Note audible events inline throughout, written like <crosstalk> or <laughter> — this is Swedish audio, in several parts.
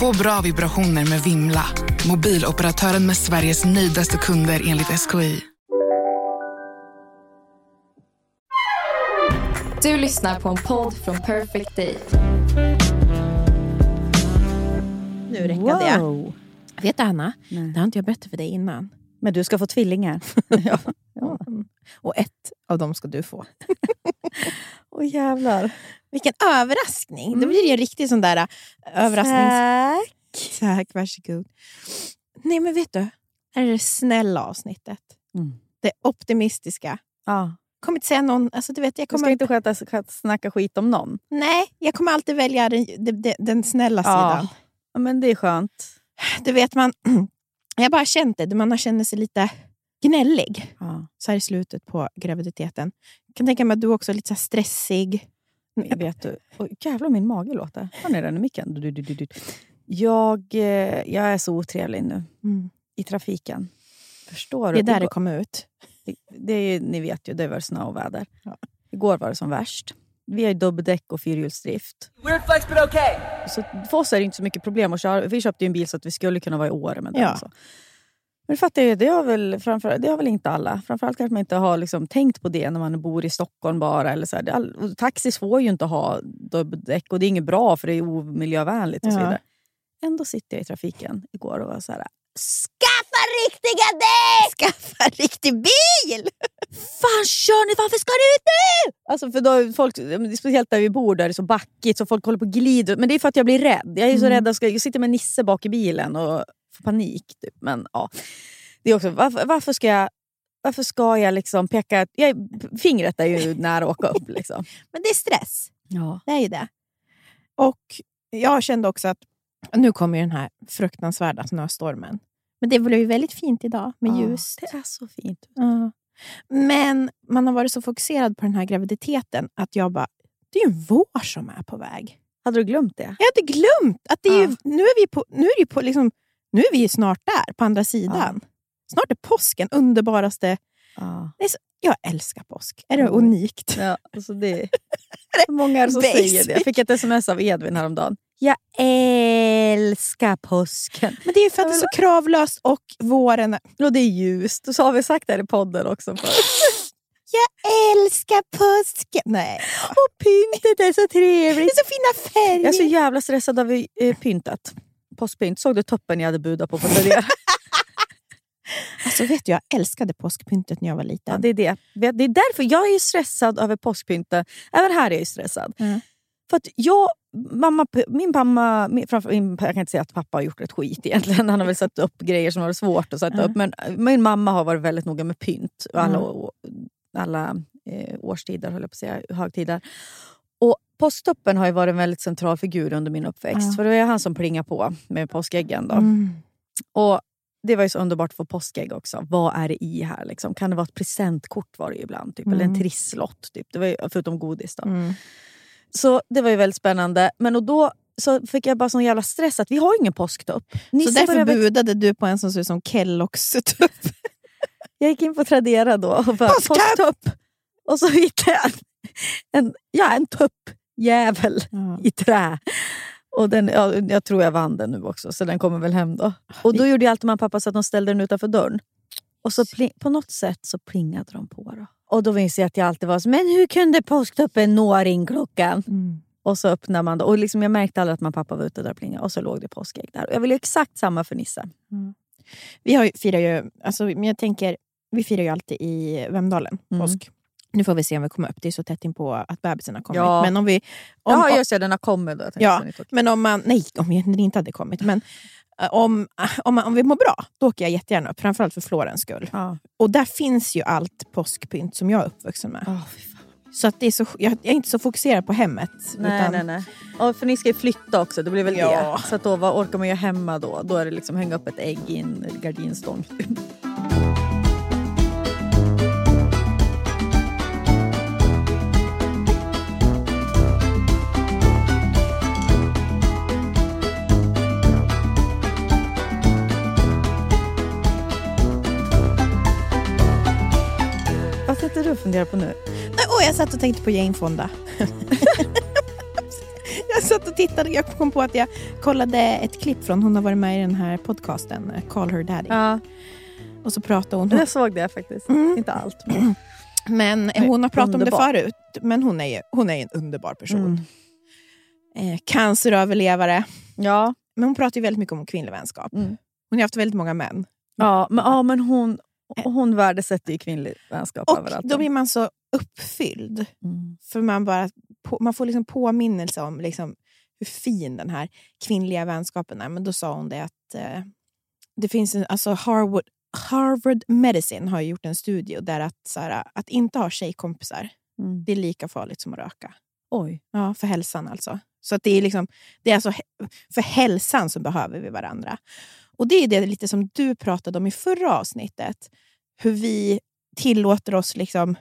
Få bra vibrationer med Vimla. Mobiloperatören med Sveriges nöjdaste kunder enligt SKI. Du lyssnar på en podd från Perfect Day. Nu räckade jag. Wow. Vet du Anna, Nej. det har inte jag berättat för dig innan. Men du ska få tvillingar. <laughs> ja. Och ett av dem ska du få. <laughs> Åh jävlar. Vilken överraskning! Det blir ju en riktig sån där äh, överrasknings... Tack. Tack, varsågod. Nej men vet du, här är det snälla avsnittet. Mm. Det optimistiska. Ja. kommer inte säga någon... Alltså, du vet, jag Du kommer ska inte sköta, sköta, snacka skit om någon. Nej, jag kommer alltid välja den, den, den, snälla sidan. Ja, men det är skönt. Du vet, man... <clears throat> Jag har bara känt det, man har känt sig lite gnällig Ja. så här i slutet på graviditeten. Jag kan tänka mig att du också är lite stressig. Jag vet du. Oh, jävlar min mage låter. Har ni den i micken? Du, du, du, du. Jag, eh, jag är så otrevlig nu Mm. i trafiken. Förstår Det du? är där det kom ut. det är, ju- ni vet ju, det var snö och väder. Ja. Igår var det som värst. Vi har ju dubbdäck och fyrhjulsdrift. Weird flex, but okay. Så för oss är det inte så mycket problem att köra. Vi köpte ju en bil så att vi skulle kunna vara i Åre med den. Ja. Så. Men det fattar jag, det har, väl, framför, det har väl inte alla. Framförallt kanske man inte har liksom tänkt på det när man bor i Stockholm bara. Eller så all, taxis får ju inte ha dubbdäck och det är inget bra för det är omiljövänligt och så Ja. vidare. Ändå sitter jag i trafiken igår och var så här. Skaffa riktiga däck! Skaffa riktig bil! fan kör ni? Varför ska ni ut nu? Alltså för då, folk, speciellt där vi bor där det är så backigt så folk håller på och glider. Men det är för att jag blir rädd. Jag är så Mm. rädd jag, ska, jag sitter med Nisse bak i bilen och får panik. Typ. Men ja, det är också, varför, varför ska jag varför ska jag liksom peka... Jag, fingret är ju nära att åka upp. Liksom. <laughs> Men det är stress. Ja. Det är ju det. Och jag kände också att nu kommer ju den här fruktansvärda snöstormen. Men det blev ju väldigt fint idag med Ja, ljus. Det är så fint. Ja. Men man har varit så fokuserad på den här graviditeten att jag bara, det är ju vår som är på väg. Hade du glömt det? Jag hade glömt att det är ju, Ja. nu är vi på, nu är det på liksom, nu är vi ju snart där, på andra sidan. Snart är påsken underbaraste. Ja. Det så, jag älskar påsk. Är det Mm. unikt? Ja, alltså det <laughs> många är det som Basic. säger det? Jag fick ett sms av Edvin häromdagen. Jag älskar påsken. Men det är ju för att det är så kravlöst och våren... Och det är ljust. Och så har vi sagt det här i podden också. För. <laughs> Jag älskar påsken! Nej. Och pyntet är så Det trevligt. är så fina färger! Jag är så jävla stressad av eh, pyntet. Påskpynt. Såg du toppen jag hade budat på på <laughs> alltså, vet du, jag älskade påskpyntet när jag var liten. ja, det är det. Det är därför jag är stressad över påskpyntet. Även här är jag stressad. Mm. För att jag, mamma, min mamma, min, framför, min, jag kan inte säga att pappa har gjort ett skit egentligen. Han har väl satt upp grejer som har varit svårt att sätta Mm. upp. Men min mamma har varit väldigt noga med pynt. Och alla Mm. alla eh, årstider, höll jag på att säga, högtider. Och påsktoppen har ju varit en väldigt central figur under min uppväxt. Ja. För det var han som plingade på med påskäggen. Då. Mm. Och det var ju så underbart att få påskägg också. Vad är det i här? Liksom? Kan det vara ett presentkort var det ju ibland? Typ, Eller en Mm. trisslott. Typ. Det var ju, förutom godis. Då. Mm. Så det var ju väldigt spännande. Men och då så fick jag bara sån jävla stress att vi har ingen påsktupp. Så Nisse därför började budade du på en som ser ut som Kelloggs tupp. <laughs> Jag gick in på Tradera då och bara Påsktupp! Och så hittade jag en, en, ja, en tuppjävel i trä. Och den, ja, jag tror jag vann den nu också, så den kommer väl hem då. Och då gjorde jag alltid mamma och pappa så att de ställde den utanför dörren. Och så pling, på något sätt så plingade de på. Då. Och då minns jag att jag alltid var så, men hur kunde påsktuppen nå ringklockan? Mm. Och så öppnade man då. Och liksom jag märkte aldrig att mamma och pappa var ute där och plingade. Och så låg det påskägg där. Och jag ville exakt samma för Nisse. Vi har ju, firar ju, alltså, men jag tänker, vi firar ju alltid i Vemdalen, Mm. Nu får vi se om vi kommer upp. Det är så tätt in på att bebisen har kommit. Ja. Men om vi... Om, Ja, om, just det. Den har kommit då. Ja, men om man... Nej, om den inte hade kommit. Men eh, om, om, man, om vi mår bra, då åker jag jättegärna upp. Framförallt för Florens skull. Ja. Och där finns ju allt påskpynt som jag är uppvuxen med. Fan. Så att det är så, jag, jag är inte så fokuserad på hemmet. Nej, utan, nej, nej. Och för ni ska ju flytta också, det blir väl Ja. det. Så att då, vad orkar man göra hemma då? Då är det liksom hänga upp ett ägg i en gardinstång. Funderar på nu? Nej, åh, jag satt och tänkte på Jane Fonda. <laughs> jag satt och tittade. Jag kom på att jag kollade ett klipp från hon har varit med i den här podcasten eh, Call Her Daddy. Ja, Och så pratade hon. jag såg det faktiskt. Mm. Inte allt. Men... <clears throat> Men hon har pratat underbar. om det förut. Men hon är ju hon är en underbar person. Mm. Eh, canceröverlevare. Ja. Men hon pratar ju väldigt mycket om kvinnlig vänskap. Mm. Hon har haft väldigt många män. Ja, men, ja, men hon, hon värdesätter ju kvinnlig vänskap Och överallt. då blir man så uppfylld. Mm. För man, bara, på, man får liksom påminnelse om liksom hur fin den här kvinnliga vänskapen är. Men då sa hon det att eh, det finns en, alltså Harvard, Harvard Medicine har gjort en studie där att, så här, att inte ha tjejkompisar Mm. det är lika farligt som att röka. Oj. Ja, för hälsan alltså. Så att det är, liksom, det är alltså för hälsan som behöver vi varandra. Och det är det lite som du pratade om i förra avsnittet. Hur vi tillåter oss, liksom,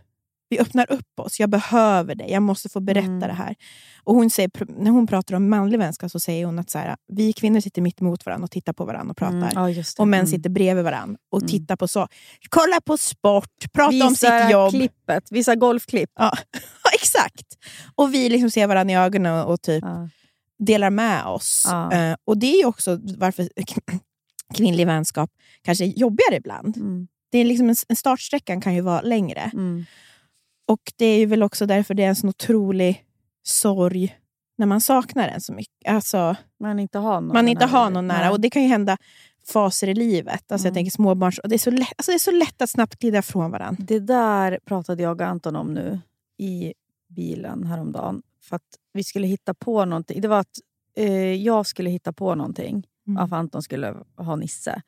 vi öppnar upp oss. Jag behöver dig, jag måste få berätta Mm. det här. Och hon säger, när hon pratar om manlig vänskap så säger hon att så här, vi kvinnor sitter mitt emot varandra och tittar på varandra och pratar. Mm. Ja, det. Och män Mm. sitter bredvid varandra och Mm. tittar på så. Kolla på sport, prata om Visa sitt jobb. klippet, visa golfklipp. Ja, <laughs> exakt. Och vi liksom ser varandra i ögonen och typ Ja. delar med oss. Eh, och det är också varför <clears throat> kvinnlig vänskap kanske är jobbigare ibland. Mm. Det är liksom en, en startsträckan kan ju vara längre. Mm. Och det är ju väl också därför det är en sån otrolig sorg när man saknar en så mycket. Alltså, Man inte har någon man inte nära. har någon nära. Och det kan ju hända faser i livet. Alltså Jag Mm. tänker småbarns... och Det är, så lätt, alltså det är så lätt att snabbt glida från varandra. Det där pratade jag och Anton om nu i bilen häromdagen. För att vi skulle hitta på någonting. Det var att eh, jag skulle hitta på någonting. Mm. Varför Anton skulle ha Nisse.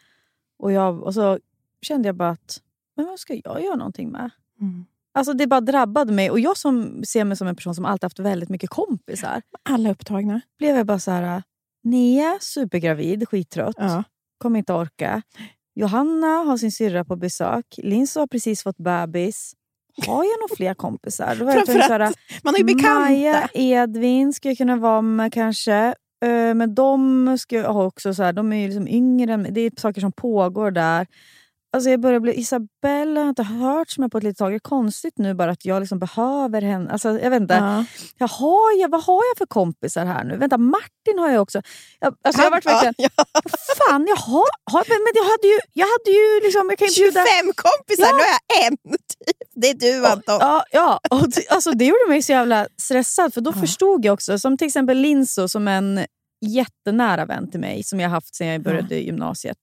Och, jag, och så kände jag bara att, men vad ska jag göra någonting med? Mm. Alltså det bara drabbade mig. Och jag som ser mig som en person som alltid haft väldigt mycket kompisar. Alla upptagna. Blev jag bara så här, Nia supergravid, skittrött. Ja. Kommer inte orka. Johanna har sin syrra på besök. Linus har precis fått bebis. Har jag några fler kompisar? Då var Framförallt, man har ju bekanta. Maja, Edvin skulle jag kunna vara med kanske. Eh, Men de, ska också så här, de är ju liksom yngre. Det är saker som pågår där. Alltså jag börjar bli, Isabella har inte hört jag på ett litet tag. Det är konstigt nu bara att jag liksom behöver henne. Alltså jag vet inte. Ja. Jag har, jag, vad har jag för kompisar här nu? Vänta, Martin har jag också. Jag, alltså jag har varit verkligen... Ja, fan, jag har... har men men jag hade ju... Jag hade ju liksom... Jag kan ju 25 bjuda... kompisar, nu har jag en. Typ. Det är du Anton. Ja, ja. Och det, alltså, det gjorde mig så jävla stressad. För då förstod jag också, som till exempel Linso som en jättenära vän till mig som jag haft sedan jag började gymnasiet.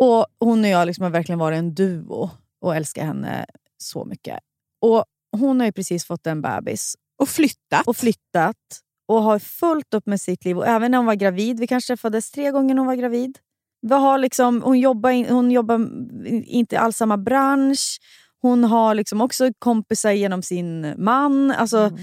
Och Hon och jag liksom har verkligen varit en duo och älskar henne så mycket. Och Hon har ju precis fått en bebis Och flyttat. och flyttat och har fullt upp med sitt liv. Och även när hon var gravid, vi kanske träffades tre gånger när hon var gravid. Vi har liksom, hon, jobbar in, hon jobbar inte alls samma bransch. Hon har liksom också kompisar genom sin man. Alltså, Mm.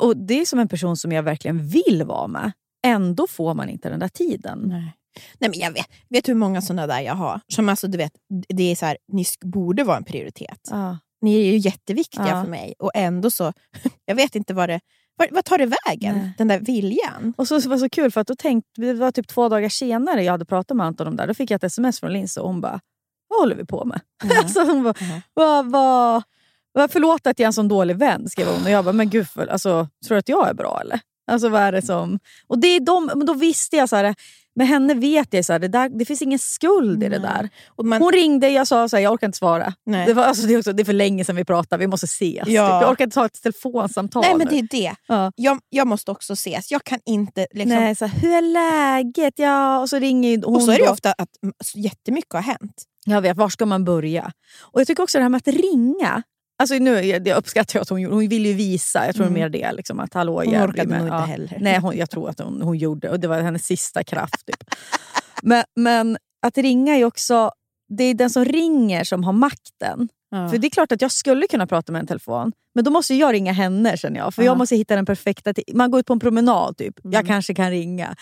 och Det är som en person som jag verkligen vill vara med. Ändå får man inte den där tiden. Nej. Nej, men jag vet, vet hur många såna där jag har? Som alltså, du vet, det är så här, ni borde vara en prioritet. Ja. Ni är ju jätteviktiga Ja. för mig. Och ändå så, <laughs> jag vet inte vad det... Vad, vad tar det vägen? Nej. Den där viljan? Och så, så var det så kul för att då tänkte, det var typ två dagar senare jag hade pratat med Anton om det här. Då fick jag ett sms från Linus och hon bara, vad håller vi på med? <laughs> alltså, hon bara, Ja. vad, vad, vad, förlåt att jag är en sån dålig vän, skrev hon. Och jag bara, men gud, för, alltså, tror du att jag är bra eller? Alltså vad är det som... Och det är de, men då visste jag så här, med henne vet jag här, det, där, det finns ingen skuld i det Nej. där. Och man, Hon ringde, jag sa så här, jag orkar inte svara. nej. Det, var, alltså, det, är också, det är för länge sedan vi pratade, vi måste ses. Ja. Typ. Jag orkar inte ta ett telefonsamtal nej, men nu. det är det. Ja. Jag, jag måste också ses. Jag kan inte... Liksom, Nej, så här, hur är läget? Ja, och så ringer hon och så är det ofta att jättemycket har hänt. Jag vet, var ska man börja? Och Jag tycker också det här med att ringa. Alltså nu, jag jag uppskattar ju att hon, gjorde- hon vill ju visa, jag tror Mm. mer det. Liksom, att hallå, Hon orkade nog inte ja. heller. Nej, hon, jag tror att hon, hon gjorde och det var hennes sista kraft. Typ. men, men att ringa är också... Det är den som ringer som har makten. Ja. För det är klart att jag skulle kunna prata med en telefon, men då måste jag ringa henne känner jag. För jag Ja. måste hitta den perfekta... Man går ut på en promenad typ, jag Mm. kanske kan ringa.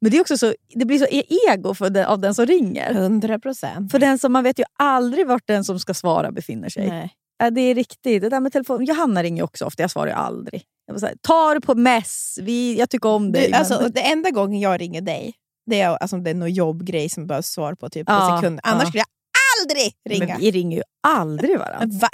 Men det, är också så, det blir så e- ego för den, av den som ringer. 100 procent. För den som Man vet ju aldrig vart den som ska svara befinner sig. Nej. Det är riktigt. Det där med telefon. Johanna ringer också ofta, jag svarar ju aldrig. Jag här, Ta det på mess, Vi, jag tycker om dig. Du, alltså, men- det enda gången jag ringer dig, det är alltså, det är någon jobbgrej som behövs svar på typ Ja, på sekunder. Annars ja. skulle jag aldrig ringa. men vi ringer ju aldrig varandra. Var,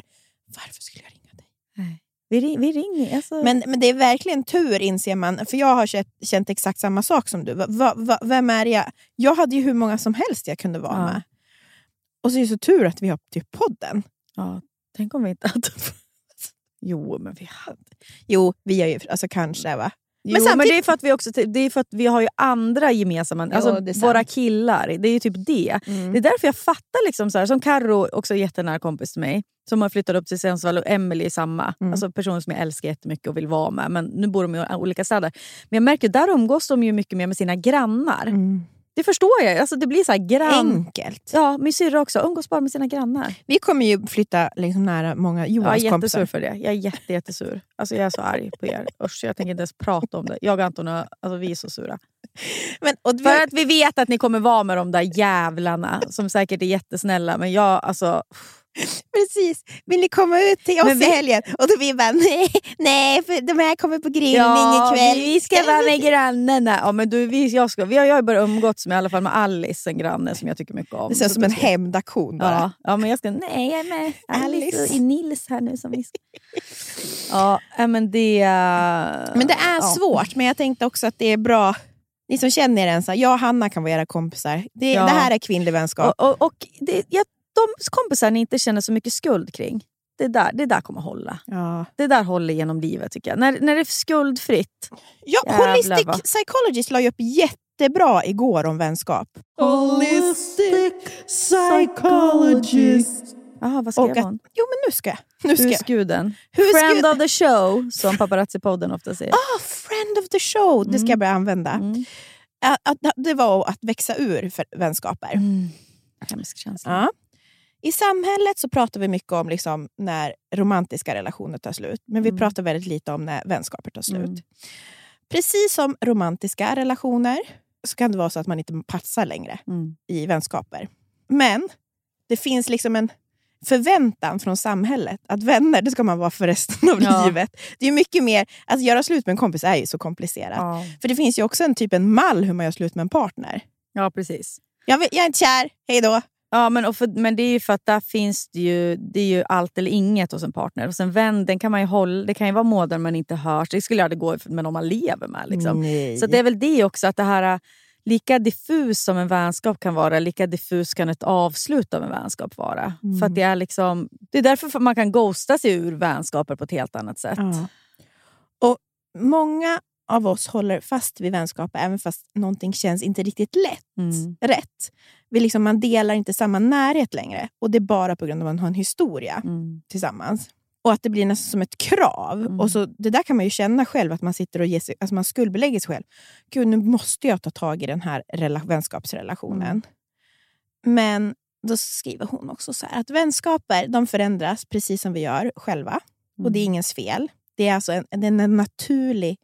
varför skulle jag ringa dig? Vi, ring, vi ringer. Alltså. Men, men det är verkligen tur inser man, för jag har känt, känt exakt samma sak som du. Va, va, vem är jag? Jag hade ju hur många som helst jag kunde vara Ja. med. Och så är det så tur att vi har typ podden. ja, tänk om vi inte hade... Jo, men vi hade... Jo, vi är ju alltså kanske va? Jo, Men men, det är för att vi också det är för att vi har ju andra gemensamma, Ja, alltså våra killar. Det är ju typ det. Mm. Det är därför jag fattar, liksom så här, som Karo också är jättenära kompis till mig, som har flyttat upp till Sundsvall och Emily samma. Mm. Alltså personer som jag älskar jättemycket och vill vara med. Men nu bor de i olika städer. Men jag märker där umgås de ju mycket mer med sina grannar. Mm. Det förstår jag. Alltså, det blir så här grann... Enkelt. Ja, min syrra också. Umgås bara med sina grannar. Vi kommer ju flytta liksom nära många Jag är Johans jättesur kompisar. för det. Jag är jätte, jättesur. Alltså, jag är så arg på er. Usch, jag tänker inte ens prata om det. Jag och Anton, alltså, vi är så sura. Men, och För att vi vet att ni kommer vara med de där jävlarna som säkert är jättesnälla. Men jag, alltså... <laughs> Precis. Vill ni komma ut till oss Men vi- i helgen? Och då vi bara, nej, nej, för de här kommer på grillning ikväll. vi ska vara med <laughs> grannarna. Ja, men du, vi, jag, ska, vi har, jag har börjat umgåtts med, i alla fall med Alice, en granne som jag tycker mycket om. Det känns Så som en ska- hämndaktion bara. Ja, ja, men jag ska... Nej, jag är med <laughs> Alice och Nils här nu. Som vi ska. Ja, men det... Men det är ja. svårt, men jag tänkte också att det är bra. Ni som känner er, så här, jag och Hanna kan vara era kompisar. Det, Ja. det här är kvinnlig vänskap. Och, och, och det, ja, de kompisar ni inte känner så mycket skuld kring, det där, det där kommer hålla. ja. Det där håller genom livet tycker jag. När, när det är skuldfritt. Ja, Jävlar, Holistic va? Psychologist la ju upp jättebra igår om vänskap. Holistic psychologist. Jaha, vad skrev hon? jo, men nu ska jag. Nu ska jag. Husguden. Husgud- Friend of the show, som paparazzi-podden ofta säger. Ah, friend of the show! Det ska jag börja använda. Mm. Att, att, det var att växa ur för vänskaper. Mm. Hemsk känsla. Ja. I samhället så pratar vi mycket om liksom när romantiska relationer tar slut. Men vi Mm. pratar väldigt lite om när vänskaper tar slut. Mm. Precis som romantiska relationer så kan det vara så att man inte passar längre Mm. i vänskaper. Men det finns liksom en förväntan från samhället att vänner det ska man vara för resten av Ja. livet. Det är mycket mer, att göra slut med en kompis är ju så komplicerat. Ja. För det finns ju också en typ en mall hur man gör slut med en partner. ja, precis. Jag, jag är inte kär, hej då. Ja, men, och för, men det är ju för att där finns det ju, det är ju allt eller inget hos en partner. Och sen vän, den kan man ju hålla, det kan ju vara månader man inte hörs. Det skulle aldrig gå med någon man lever med. Liksom. Så det är väl det också, att det här lika diffus som en vänskap kan vara, lika diffus kan ett avslut av en vänskap vara. Mm. För det, är liksom, det är därför man kan ghosta sig ur vänskaper på ett helt annat sätt. Ja. Och Många av oss håller fast vid vänskaper även fast någonting känns inte riktigt lätt. Mm. rätt. Vi liksom, man delar inte samma närhet längre. Och Det är bara på grund av att man har en historia Mm. tillsammans. Och att det blir nästan som ett krav. Mm. Och så, Det där kan man ju känna själv, att man sitter och ger sig, alltså man skuldbelägger sig själv. Gud, nu måste jag ta tag i den här rela- vänskapsrelationen. Mm. Men då skriver hon också så här, att vänskaper de förändras precis som vi gör själva. Och det är Mm. ingens fel. Det är alltså en, det är en naturlig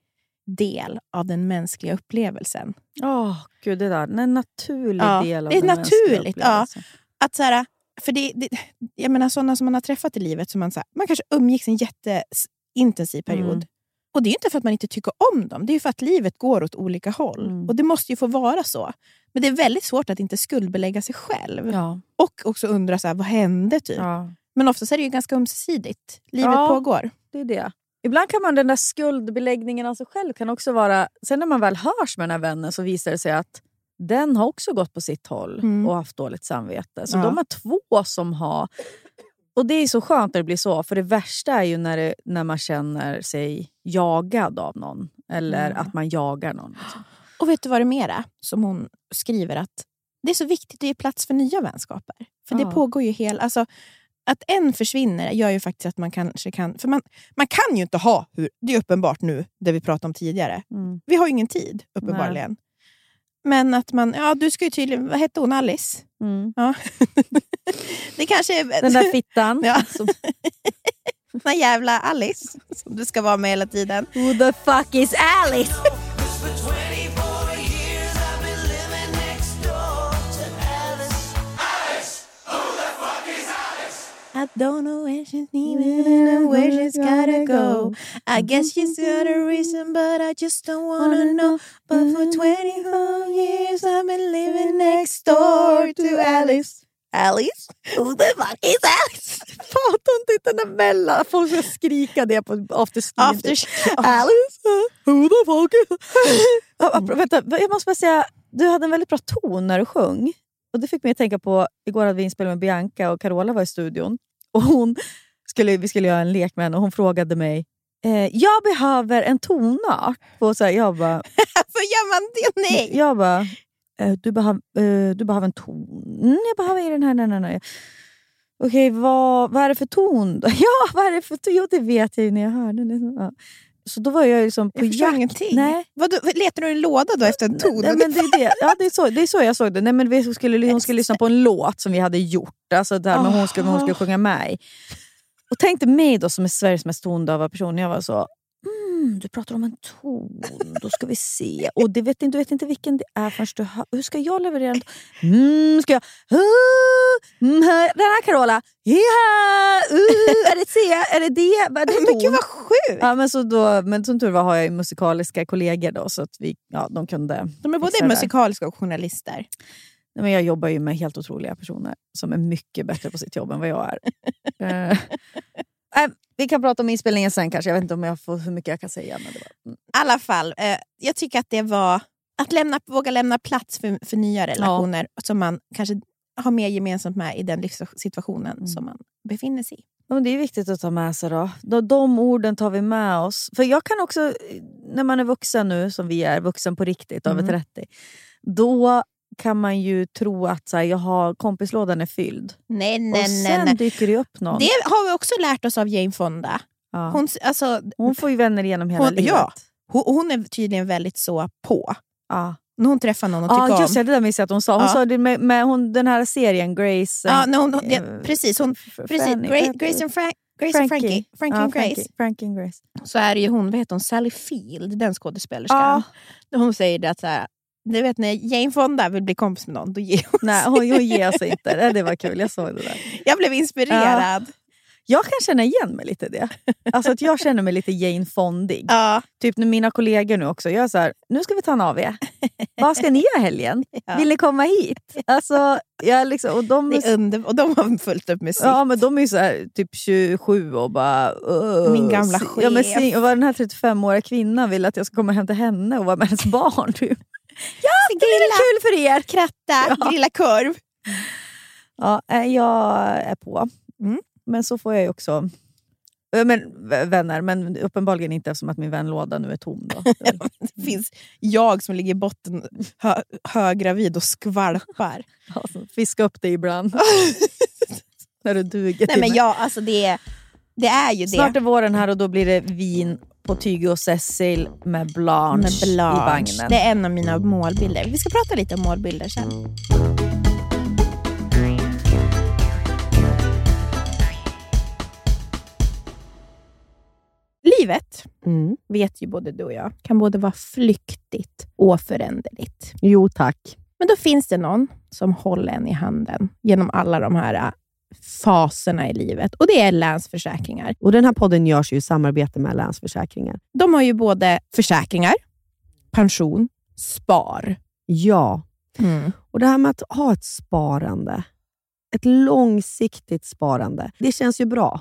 del av den mänskliga upplevelsen. Åh, gud, det där. En naturlig Ja, del av det är den mänskliga naturligt, ja. Att så här, för det, det, jag menar sådana som man har träffat i livet, som man, så här, man kanske umgicks en jätteintensiv period. Mm. Och det är inte för att man inte tycker om dem, det är för att livet går åt olika håll. Mm. Och det måste ju få vara så. Men det är väldigt svårt att inte skuldbelägga sig själv. Ja. Och också undra, så här, vad hände? Typ. Ja. Men oftast är det ju ganska ömsesidigt. Livet Ja. pågår. Det är det. Ibland kan man den där skuldbeläggningen av sig själv kan också vara... Sen när man väl hörs med den här vännen så visar det sig att den har också gått på sitt håll Mm. och haft dåligt samvete. Så Ja. de är två som har... Och det är så skönt när det blir så. För det värsta är ju när, det, när man känner sig jagad av någon. Eller Ja. att man jagar någon. Liksom. Och vet du vad det mera som hon skriver? att Det är så viktigt att ge plats för nya vänskaper. För det Ja. pågår ju hel... Alltså, att en försvinner gör ju faktiskt att man kanske kan... För man, man kan ju inte ha... Hur, det är uppenbart nu, det vi pratade om tidigare. Mm. Vi har ju ingen tid, uppenbarligen. Men att man... Ja, du ska ju tydligen... Vad hette hon? Alice? Mm. Ja. <laughs> Det kanske är Den där fittan. <laughs> Ja. Som, den där jävla Alice som du ska vara med hela tiden. Who the fuck is Alice? <laughs> I don't know where she's leaving and where she's gotta go. I guess she's got a reason, but I just don't wanna know. But for 24 years I've been living next door to Alice. Alice? Who the fuck is Alice? <laughs> Fan töntigt den där mellan. Folk ska skrika det på afterski. <laughs> After... Alice? Who the fuck <laughs> is Vänta, jag måste bara säga, du hade en väldigt bra ton när du sjöng. Och Det fick mig att tänka på, igår hade vi inspelning med Bianca och Carola var i studion. <laughs> Och hon skulle, vi skulle göra en lek med henne och hon frågade mig, eh, jag behöver en tonart. Och så här, jag bara, <laughs> Varför gör man det? Nej! <laughs> jag bara eh, du, behöv, eh, du behöver en ton. Mm, jag behöver den här. Nej, nej, nej. Okej, vad, vad är det för ton då? Ja, vad är det för ton? Jo, det vet jag ju när jag hörde. Ja. Så då var jag liksom på Jag jakt. ingenting. Nej. Vadå, letar du i en låda då efter en ton? Nej, men det, är det. Ja, det, är så, det är så jag såg det. Nej, men vi skulle, hon skulle lyssna på en låt som vi hade gjort. Alltså där med hon, skulle, hon skulle sjunga med i. Och tänkte mig då som är Sveriges mest tondöva person. Jag var så, mm, du pratar om en ton. Då ska vi se. Och det vet, du vet inte vilken det är förrän du hör. Hur ska jag leverera en ton? Mm, ska jag... Uh, mm, den här Carola. Ja, uh, är det C? Är det D? Är det Men gud vad sjukt! Ja, men, så då, men som tur var har jag musikaliska kollegor då, så att vi, ja, de kunde De är både musikaliska och journalister. Nej, men jag jobbar ju med helt otroliga personer som är mycket bättre på sitt jobb än vad jag är. Nej, <laughs> vi kan prata om inspelningen sen kanske. Jag vet inte om jag får, hur mycket jag kan säga. Men det var, mm. I alla fall, eh, jag tycker att det var att lämna, våga lämna plats för, för nya relationer som man kanske har mer gemensamt med i den livssituationen Mm. som man befinner sig i. Ja, det är viktigt att ta med sig då. De, de orden tar vi med oss. För jag kan också, när man är vuxen nu, som vi är, vuxen på riktigt, över Mm. 30, då kan man ju tro att så här, jag har, kompislådan är fylld. Nej, och nej, sen nej. nej. dyker det upp någon. Det har vi också lärt oss av Jane Fonda. ja. Hon, alltså, Hon får ju vänner genom hela Hon- livet. ja. hon, hon är tydligen väldigt så på. Ja. När hon träffar någon och Ja, tycker just om. det. Det där minns jag att hon sa. Hon Ja. sa det med, med hon, den här serien Grace... Ja, när hon, ja, eh, precis. Hon, precis Fanny, Grace heter and, Frank, Grace and Frankie. Frankie Ja, Grace. Frankie, Frankie Grace. Så är det ju hon, vad heter hon, Sally Field, den skådespelerskan. Ja. Hon säger det att så här, du vet när Jane Fonda vill bli kompis med någon, då ger hon Nej, hon, hon ger sig inte. Det- var kul, jag såg det där. Jag blev inspirerad. Jag kan känna igen mig lite i det. Alltså att jag känner mig lite Jane Fondig. Ja. Typ när mina kollegor nu också. Jag är så här, nu ska vi ta en AW. Vad ska ni göra helgen? Ja. Vill ni komma hit? Alltså, jag liksom, och de, Det är under, och de har fullt upp med sitt. Ja, men de är så här, typ 27 och bara... "Ugh." Min gamla Si- Ja, men chef. och vad den här 35-åriga kvinnan vill att jag ska komma hem till henne och vara med hennes barn. Typ. Ja, det blir grilla. kul för er! Kratta, Ja. grilla korv. Ja, eh, jag är på. Mm. Men så får jag ju också men, vänner, men uppenbarligen inte eftersom att min vänlåda nu är tom. Då. <laughs> Det finns jag som ligger i botten hö, höggravid och skvalpar. Alltså, fiska upp det ibland. <laughs> När du duger Nej, men jag, alltså det, det är ju Snart det. är våren här och då blir det vin på Tyge och Cecil med Blanche, Med i Blanche. vagnen. Det är en av mina målbilder. Vi ska prata lite om målbilder sen. Livet, Mm. vet ju både du och jag, kan både vara flyktigt och föränderligt. Jo tack. Men då finns det någon som håller en i handen genom alla de här äh, faserna i livet. Och det är Länsförsäkringar. Och Den här podden görs ju i samarbete med Länsförsäkringar. De har ju både försäkringar, pension, spar. Ja, och det här med att ha ett sparande, ett långsiktigt sparande, det känns ju bra.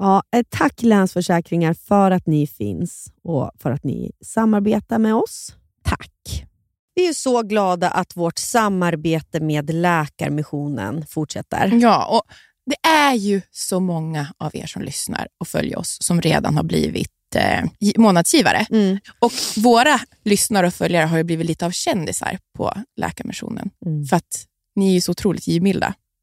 ja, eh, tack Länsförsäkringar för att ni finns och för att ni samarbetar med oss. Tack. Vi är så glada att vårt samarbete med Läkarmissionen fortsätter. Ja, och det är ju så många av er som lyssnar och följer oss som redan har blivit eh, månadsgivare. Mm. Och våra lyssnare och följare har ju blivit lite av kändisar på Läkarmissionen. Mm. För att ni är ju så otroligt givmilda.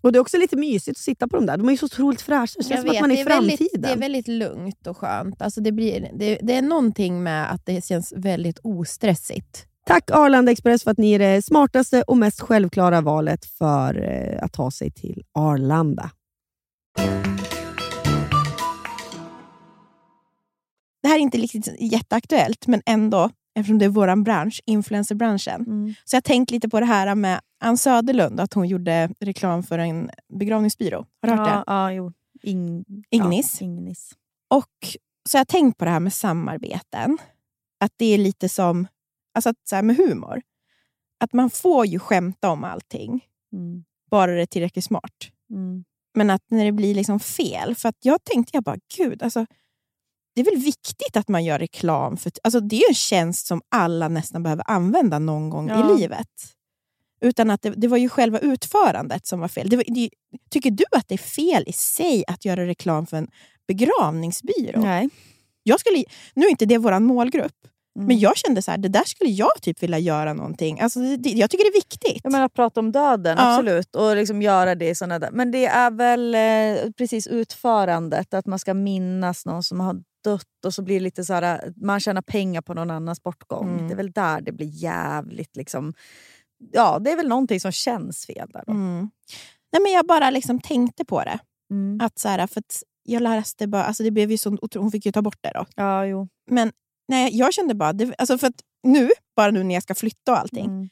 Och Det är också lite mysigt att sitta på dem där. De är ju så otroligt fräscha. Det känns som att man är i är väldigt- framtiden. Det är väldigt lugnt och skönt. Alltså det, blir, det, det är någonting med att det känns väldigt ostressigt. Tack Arlanda Express för att ni är det smartaste och mest självklara valet för eh, att ta sig till Arlanda. Det här är inte riktigt jätteaktuellt, men ändå, eftersom det är vår bransch, influencerbranschen. Så jag tänkte lite på det här med Ann Söderlund, att hon gjorde reklam för en begravningsbyrå. Har du hört det? Ja, jo. In, Ignis. Ja, Ignis. Och så jag har tänkt på det här med samarbeten. Att det är lite som alltså att, så här med humor. Att man får ju skämta om allting, Mm. bara det är tillräckligt smart. Mm. Men att när det blir liksom fel. För att jag tänkte, jag bara, gud, alltså, det är väl viktigt att man gör reklam. för alltså, Det är ju en tjänst som alla nästan behöver använda någon gång Ja. i livet. Utan att det, det var ju själva utförandet som var fel. Det var, det, tycker du att det är fel i sig att göra reklam för en begravningsbyrå? Nej. Jag skulle, nu är inte det vår målgrupp, Mm. men jag kände så här, det där skulle jag typ vilja göra någonting. Alltså, det, jag tycker det är viktigt. Jag menar, prata om döden, Ja. absolut. Och liksom göra det i såna där. Men det är väl eh, precis utförandet, att man ska minnas någon som har dött och så blir lite så här, man tjänar pengar på någon annans bortgång. Mm. Det är väl där det blir jävligt... Liksom, ja, det är väl någonting som känns fel där. Då. Mm. Nej, men jag bara liksom tänkte på det. Mm. Att så här, för att jag läste bara, alltså det blev ju så, hon fick ju ta bort det då. Ja, jo. Men nej, jag kände bara, det, alltså för att nu, bara nu när jag ska flytta och allting. Mm.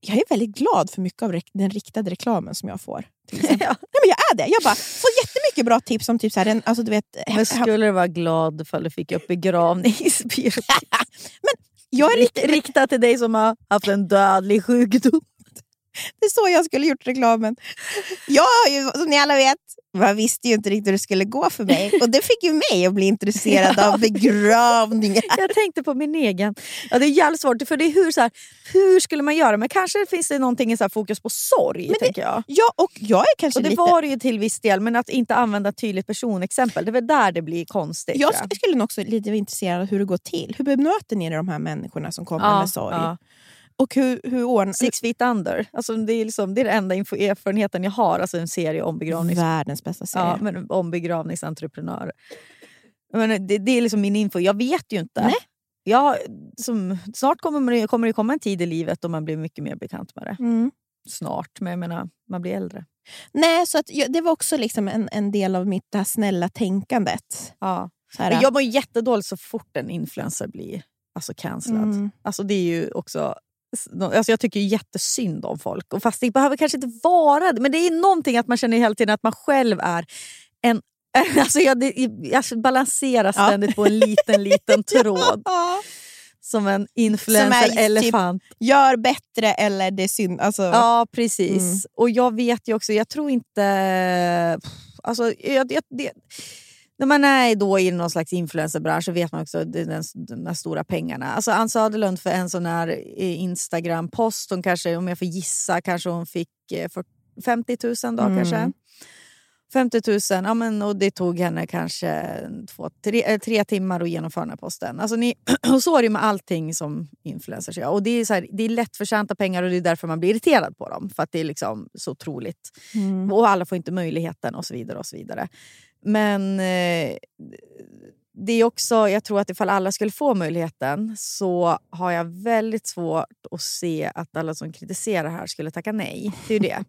Jag är väldigt glad för mycket av den riktade reklamen som jag får. <laughs> Nej, men jag är det. Jag bara får jättemycket bra tips om typ så här, en, alltså du vet, Men skulle du vara glad ifall du fick upp begravningsbyrå? <laughs> jag är lite, Riktat till dig som har haft en dödlig sjukdom. Det är så jag skulle gjort reklamen. Jag har ju, som ni alla vet, man visste ju inte riktigt hur det skulle gå för mig. Och det fick ju mig att bli intresserad <laughs> Ja. av begravningar. Jag tänkte på min egen. Ja, det är jävligt svårt, för det är hur, så här, hur skulle man göra? Men kanske finns det någonting i så här fokus på sorg. Men det- tänker jag. Ja, och jag är kanske Och det lite... var det ju till viss del, men att inte använda tydligt personexempel, det är väl där det blir konstigt. jag sk- skulle nog också lite vara intresserad av hur det går till. Hur bemöter ni de här människorna som kommer Ja, med sorg? ja. Och hur, hur ordnar... Six feet under. Alltså, det, är liksom, det är den enda info- erfarenheten jag har. Alltså en serie om begravnings... Världens bästa serie. Ja, men om begravningsentreprenörer. Men det, det är liksom min info. Jag vet ju inte. Nej. Jag, som, snart kommer det, kommer det komma en tid i livet då man blir mycket mer bekant med det. Mm. Snart, men jag menar, man blir äldre. Nej, så att, det var också liksom en, en del av mitt det här snälla tänkandet. Ja. Jag mår jättedåligt så fort en influencer blir alltså cancellad. Mm. Alltså det är ju också... Alltså jag tycker jättesynd om folk. Och fast det behöver kanske inte vara det. Men det är någonting att man känner hela tiden att man själv är en... <laughs> Alltså jag, jag balanserar Ja. ständigt på en liten, liten tråd. <laughs> Som en är typ- influencer-elefant. Gör bättre eller det är synd. Alltså, Ja, precis. Mm. Och jag vet ju också, jag tror inte... Alltså, jag, jag, det, när man är då i någon slags influencerbransch så vet man också den, de här stora pengarna. Alltså Ann Söderlund för en sån här eh, Instagram-post, hon kanske, om jag får gissa, kanske hon fick eh, för 50 000 då Mm. kanske. 50 000, ja, men, och det tog henne kanske två, tre, eh, tre timmar att genomföra den här posten. Alltså, ni, och så är det med allting som influencers gör. Och det, är så här, det är lättförtjänta pengar och det är därför man blir irriterad på dem. För att det är liksom så otroligt. Mm. Och alla får inte möjligheten och så vidare. och så vidare. Men eh, det är också, jag tror att ifall alla skulle få möjligheten så har jag väldigt svårt att se att alla som kritiserar här skulle tacka nej. Det är det.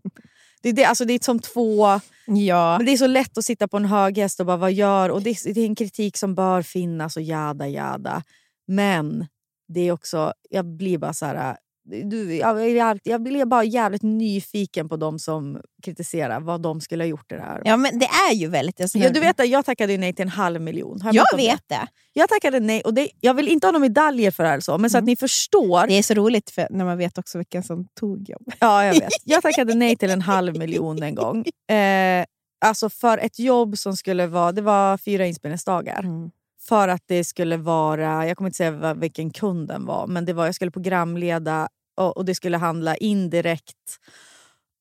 Det är, det, alltså det är som två... Ja. Men det är så lätt att sitta på en hög häst och bara vad gör? Och det, är- det är en kritik som bör finnas och jada jada. Men det är också, jag blir bara så här... Du, jag, jag blir bara jävligt nyfiken på de som kritiserar vad de skulle ha gjort det här. ja, men det är ju väldigt... Alltså, Ja, du vet att jag tackade nej till en halv miljon. Har jag om vet det? det. Jag tackade nej och det, jag vill inte ha några medaljer för det här, så, men så att Mm. ni förstår. Det är så roligt för när man vet också vilken som tog jobb. Ja, jag vet. Jag tackade nej till en halv miljon en gång. <laughs> Eh, alltså för ett jobb som skulle vara, det var fyra inspelningsdagar. Mm. För att det skulle vara, jag kommer inte säga vilken kunden var, men det var, jag skulle programleda och, och det skulle handla indirekt,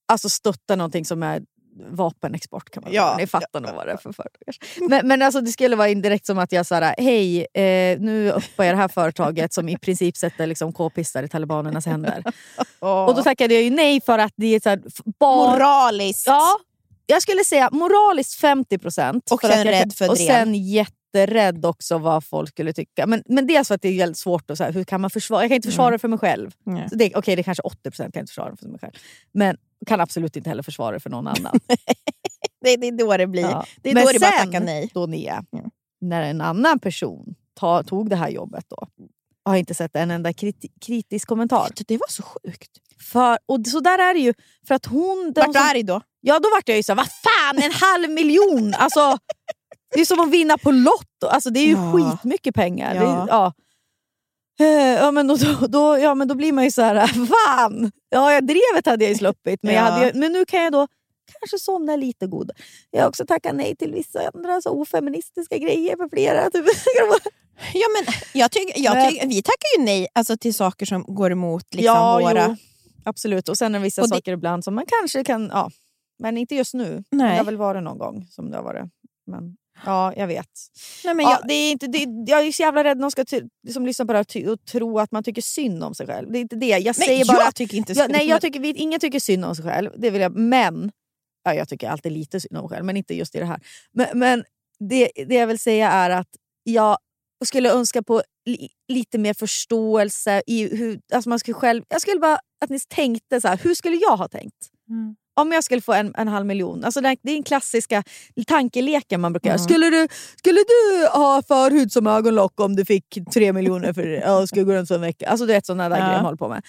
alltså stötta någonting som är vapenexport kan man Ja, säga. Ni fattar nog vad det är för företag. Men, men alltså det skulle vara indirekt som att jag sa hej, eh, nu uppar jag det här företaget som i princip sätter liksom k-pistar i talibanernas händer. <laughs> Och då tackade jag ju nej för att det är så här, bara... Moraliskt. Ja, jag skulle säga moraliskt 50 procent. Och sen rädd för Och drev. sen jätterädd också vad folk skulle tycka. Men, men dels för att det är väldigt svårt att säga hur kan man försvara. Jag kan inte försvara Mm. det för mig själv. Så det, Okej, det är kanske 80 procent kan jag inte försvara det för mig själv. Men kan absolut inte heller försvara det för någon annan. <laughs> Det, det är då det blir. Ja. Det är Men då det bara sen, tackar nej. Då Nia, Mm. när en annan person ta, tog det här jobbet då, har jag inte sett en enda kriti kritisk kommentar. Det var så sjukt. För, och så där är det ju. För att hon... Vart du som- arg då? Ja, då vart jag ju så här, vad fan en halv miljon! Alltså, det är som att vinna på Lotto. Alltså, det är ju Ja. skitmycket pengar. Ja. Det är, ja. Eh, Ja, men då, då, ja, men då blir man ju så här, fan! Ja, jag drevet hade jag ju sluppit, men, jag Ja. hade, ju- men nu kan jag då kanske somna lite god. Jag har också tackat nej till vissa andra så ofeministiska grejer för flera. Typ. Ja, men jag tycker, jag tycker, vi tackar ju nej alltså, till saker som går emot liksom, ja, våra... jo, absolut. Och sen är det vissa Och det- saker ibland som man kanske kan... Ja, men inte just nu. Nej. Det har väl varit någon gång som det har varit. Men, ja, jag vet. Nej, men ja, jag, det är inte, det, jag är så jävla rädd någon ska ty, som lyssnar på det här ty, och tro att man tycker synd om sig själv. Det är inte det. Jag säger jag bara... tycker inte Ja, så. nej, jag tycker, vi- ingen tycker synd om sig själv. Det vill jag, men... Ja, jag tycker alltid lite synd om mig själv, men inte just i det här. Men, men det, det jag vill säga är att jag skulle önska på li, lite mer förståelse. i hur, alltså man skulle själv, Jag skulle bara att ni tänkte så här, hur skulle jag ha tänkt? Mm. Om jag skulle få en, en halv miljon. Alltså det, är den klassiska tankeleken man brukar göra. Mm. Skulle, du, skulle du ha förhud som ögonlock om du fick tre miljoner för det? Ja, skulle gå runt för en vecka. Alltså du vet sådana där Ja. grejer man håller på med.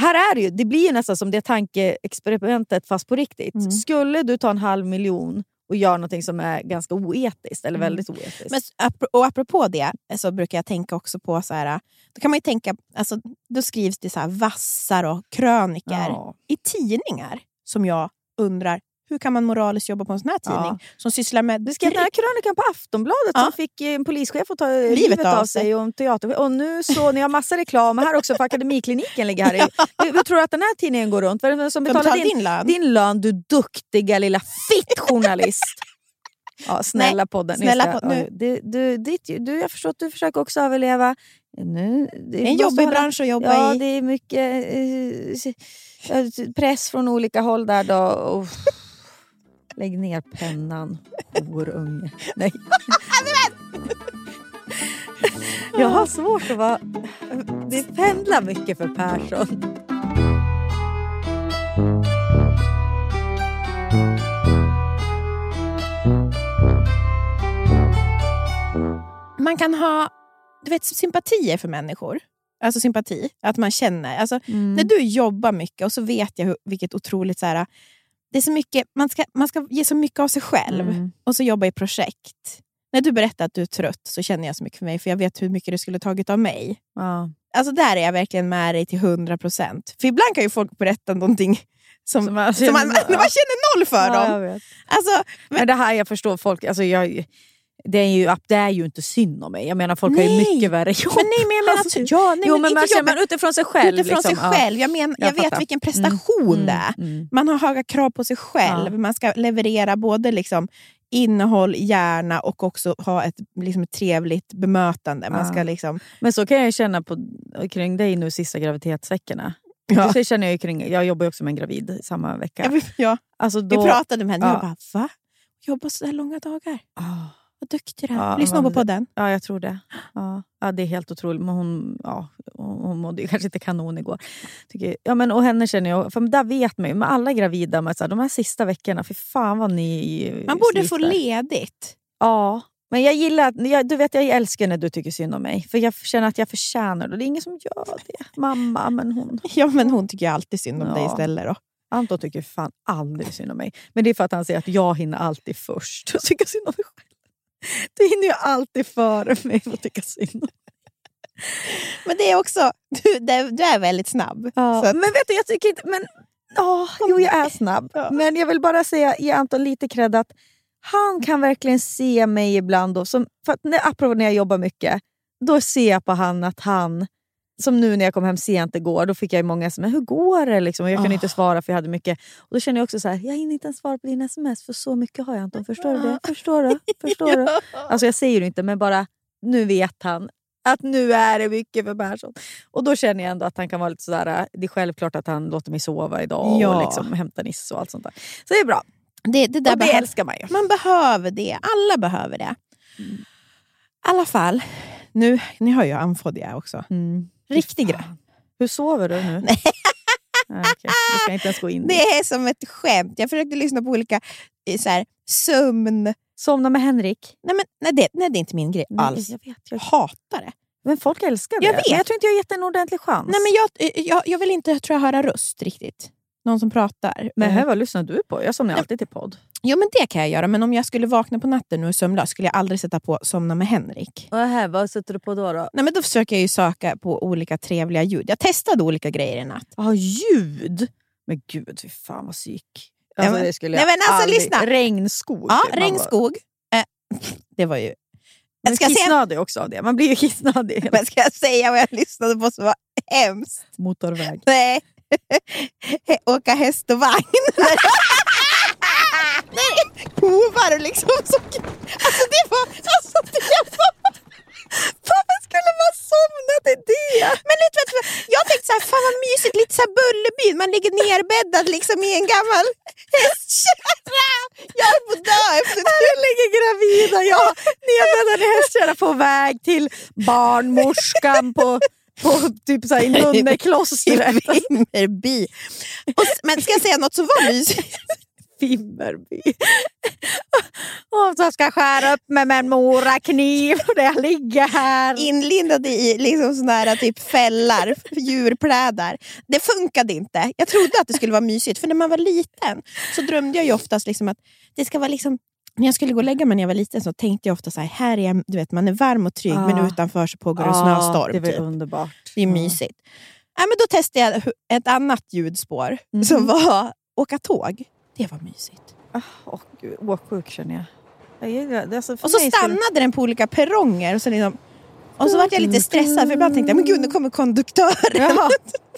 Här är det ju, det blir ju nästan som det tankeexperimentet fast på riktigt. Mm. Skulle du ta en halv miljon och göra någonting som är ganska oetiskt eller Mm. väldigt oetiskt. Men, och apropå det så brukar jag tänka också på... så här, Då kan man ju tänka, alltså, då skrivs det så här vassar och kröniker ja. i tidningar som jag undrar, hur kan man moraliskt jobba på en sån här tidning Ja. som sysslar med... Du skrev den här krönikan på Aftonbladet Ja. som fick eh, en polischef att ta livet, av sig och en teater. Och nu så ni har massa reklam här också för Akademikliniken ligger här. i. <laughs> Hur, hur tror du att den här tidningen går runt? Vem som betalar betalar din, din lön. din lön du duktiga lilla fittjournalist? Ja, <laughs> snälla Nej, podden. snälla podd- nu. Du, du, ditt, du, jag förstår att du försöker också överleva. Nu, det är en jobbig bransch att jobba Ja, i. det är mycket eh, eh, Eh, press från olika håll där då. Oh. lägg ner pennan, horunge. Nej. Jag har svårt att vara... Det pendlar mycket för Persson. Man kan ha du vet, sympatier för människor. Alltså sympati, att man känner. Alltså, När du jobbar mycket och så vet jag hur, vilket otroligt... Så här, det är så mycket, man, ska, man ska ge så mycket av sig själv Mm. och så jobba i projekt. När du berättar att du är trött så känner jag så mycket för mig, för jag vet hur mycket det skulle tagit av mig. Ja. Alltså där är jag verkligen med dig till 100 procent. För ibland kan ju folk berätta någonting som, Som som man känner- man, <laughs> man känner noll för Ja, dem. Alltså, Men det här, jag förstår folk, alltså jag, det, är ju, det är ju inte synd om mig. Jag menar folk har ju Nej. mycket värre jobb. men nej, men jag menar Alltså, ja, nej, jo, men men man känner jobba- man utifrån sig själv. utifrån liksom, sig själv. Jag, men, jag, Jag vet vilken prestation Mm, det är. mm. Man har höga krav på sig själv. Ja. Man ska leverera både liksom innehåll, hjärna och också ha ett, liksom trevligt bemötande. Man Ja. ska liksom, Men så kan jag känna på, kring dig nu sista graviditetsveckorna. Ja. Så känner jag, kring, jag jobbar ju också med en gravid samma vecka. ja. vi, ja, Alltså vi då, pratade med henne och ja. jag bara, va? Jobbar så där långa dagar? Ah, Vad duktig du är. Ja, Lyssna på podden. ja, jag tror det. Ja, ja, det är helt otroligt. Men hon, ja, hon mådde kanske inte kanon igår. Tycker, ja, men, och henne känner jag, för där vet man ju, med alla gravida, med så här, de här sista veckorna, för fan vad ni Man borde få sliter. ledigt. Ja, men jag gillar, att- jag, du vet jag älskar när du tycker synd om mig. För jag känner att jag förtjänar det. Det är ingen som gör det. Mamma, men hon. <laughs> Ja, men hon tycker alltid synd om Ja. dig istället. Då. Anton tycker fan aldrig synd om mig. Men det är för att han säger att jag hinner alltid först. <laughs> Och tycka synd om mig själv. <laughs> Du hinner ju alltid före mig och tycka synd om. Men det är också, du, det- du är väldigt snabb. Ja. Att, Men vet du, jag tycker inte... Men, ja, jo, jag är snabb. Ja. Men jag vill bara säga, ge Anton lite cred att han kan verkligen se mig ibland. Då, som, för att när, apropå när jag jobbar mycket, då ser jag på han att han... Som nu när jag kom hem sent igår, då fick jag många sms. Hur går det? Liksom? Och jag kunde Ah. inte svara för jag hade mycket. Och Då känner jag också så här, jag hinner inte ens svara på dina sms för så mycket har jag Anton. Förstår du det? Förstår du? Förstår du? <laughs> Alltså jag säger det inte, men bara nu vet han att nu är det mycket för Persson. Och då känner jag ändå att han kan vara lite sådär, det är självklart att han låter mig sova idag Ja. och liksom hämta Nisse och allt sånt där. Så det är bra. det, det där och det älskar man ju. Man behöver det. Alla behöver det. I alla fall, nu, ni har ju amfodia också. Mm. Riktig grej. Hur sover du nu? <laughs> Nej. Det ska jag inte ens gå in. Det är som ett skämt. Jag försökte lyssna på olika eh, så här, sömn... Somna med Henrik? Nej, men, nej, det, nej, det är inte min grej Nej, alls. Jag vet. Jag Jag... hatar det. Men folk älskar det. Jag vet. Men jag tror inte jag har gett en ordentlig chans. Nej, men jag, eh, jag, jag vill inte tror jag, höra röst riktigt. Någon som pratar. men Eh, här, vad lyssnar du på? Jag somnar alltid till podd. Jo, men det kan jag göra. Men om jag skulle vakna på natten och är sömnlös skulle jag aldrig sätta på Somna med Henrik. Och här, vad sätter du på då? då? Nej, men då försöker jag ju söka på olika trevliga ljud. Jag testade olika grejer i natt. Ja, ljud! Men gud, fy fan vad psyk. Nej, Alltså, men- det skulle nej, jag men alltså, aldrig... lyssna. Regnskog. Ja, bara- regnskog. Eh, <laughs> det var ju... Man Ska jag, säga, kissnödig också av det. Man blir ju kissnödig. <laughs> men ska jag säga vad jag lyssnade på som var hemskt? Motorväg. Nej. <laughs> Åka häst och vagn. Hovar och liksom <laughs> så... Alltså det var... Alltså det var... Varför skulle man somna till det? Men vad, jag tänkte så här, fan vad mysigt, lite så här Bullerbyn. Man ligger nerbäddad liksom i en gammal hästkärra. Jag är på att dö efter det. Här ligger gravida jag nedbäddad i hästkärra på väg till barnmorskan på, på typ så här, i nunneklostret. I Vimmerby. Och Men ska jag säga något som var mysigt? Vimmerby. Och så ska jag skära upp mig med en morakniv där jag ligger här. inlindade i liksom såna här typ fällar, djurplädar. Det funkade inte. Jag trodde att det skulle vara mysigt, för när man var liten så drömde jag ju oftast liksom att det ska vara liksom när jag skulle gå och lägga mig när jag var liten så tänkte jag ofta så här, här är jag, du vet, man är varm och trygg men Ah. utanför så pågår det Ja, snöstorm. Det var typ. underbart. Det är Ja. mysigt. Ja, men då testade jag ett annat ljudspår Mhm. som var åka tåg. Det var mysigt. Åh gud, åksjuk känner jag. jag gillar det. Alltså, Och så stannade den på olika perronger och så liksom Och så var jag lite stressad för ibland tänkte jag, men gud nu kommer konduktören. Ja.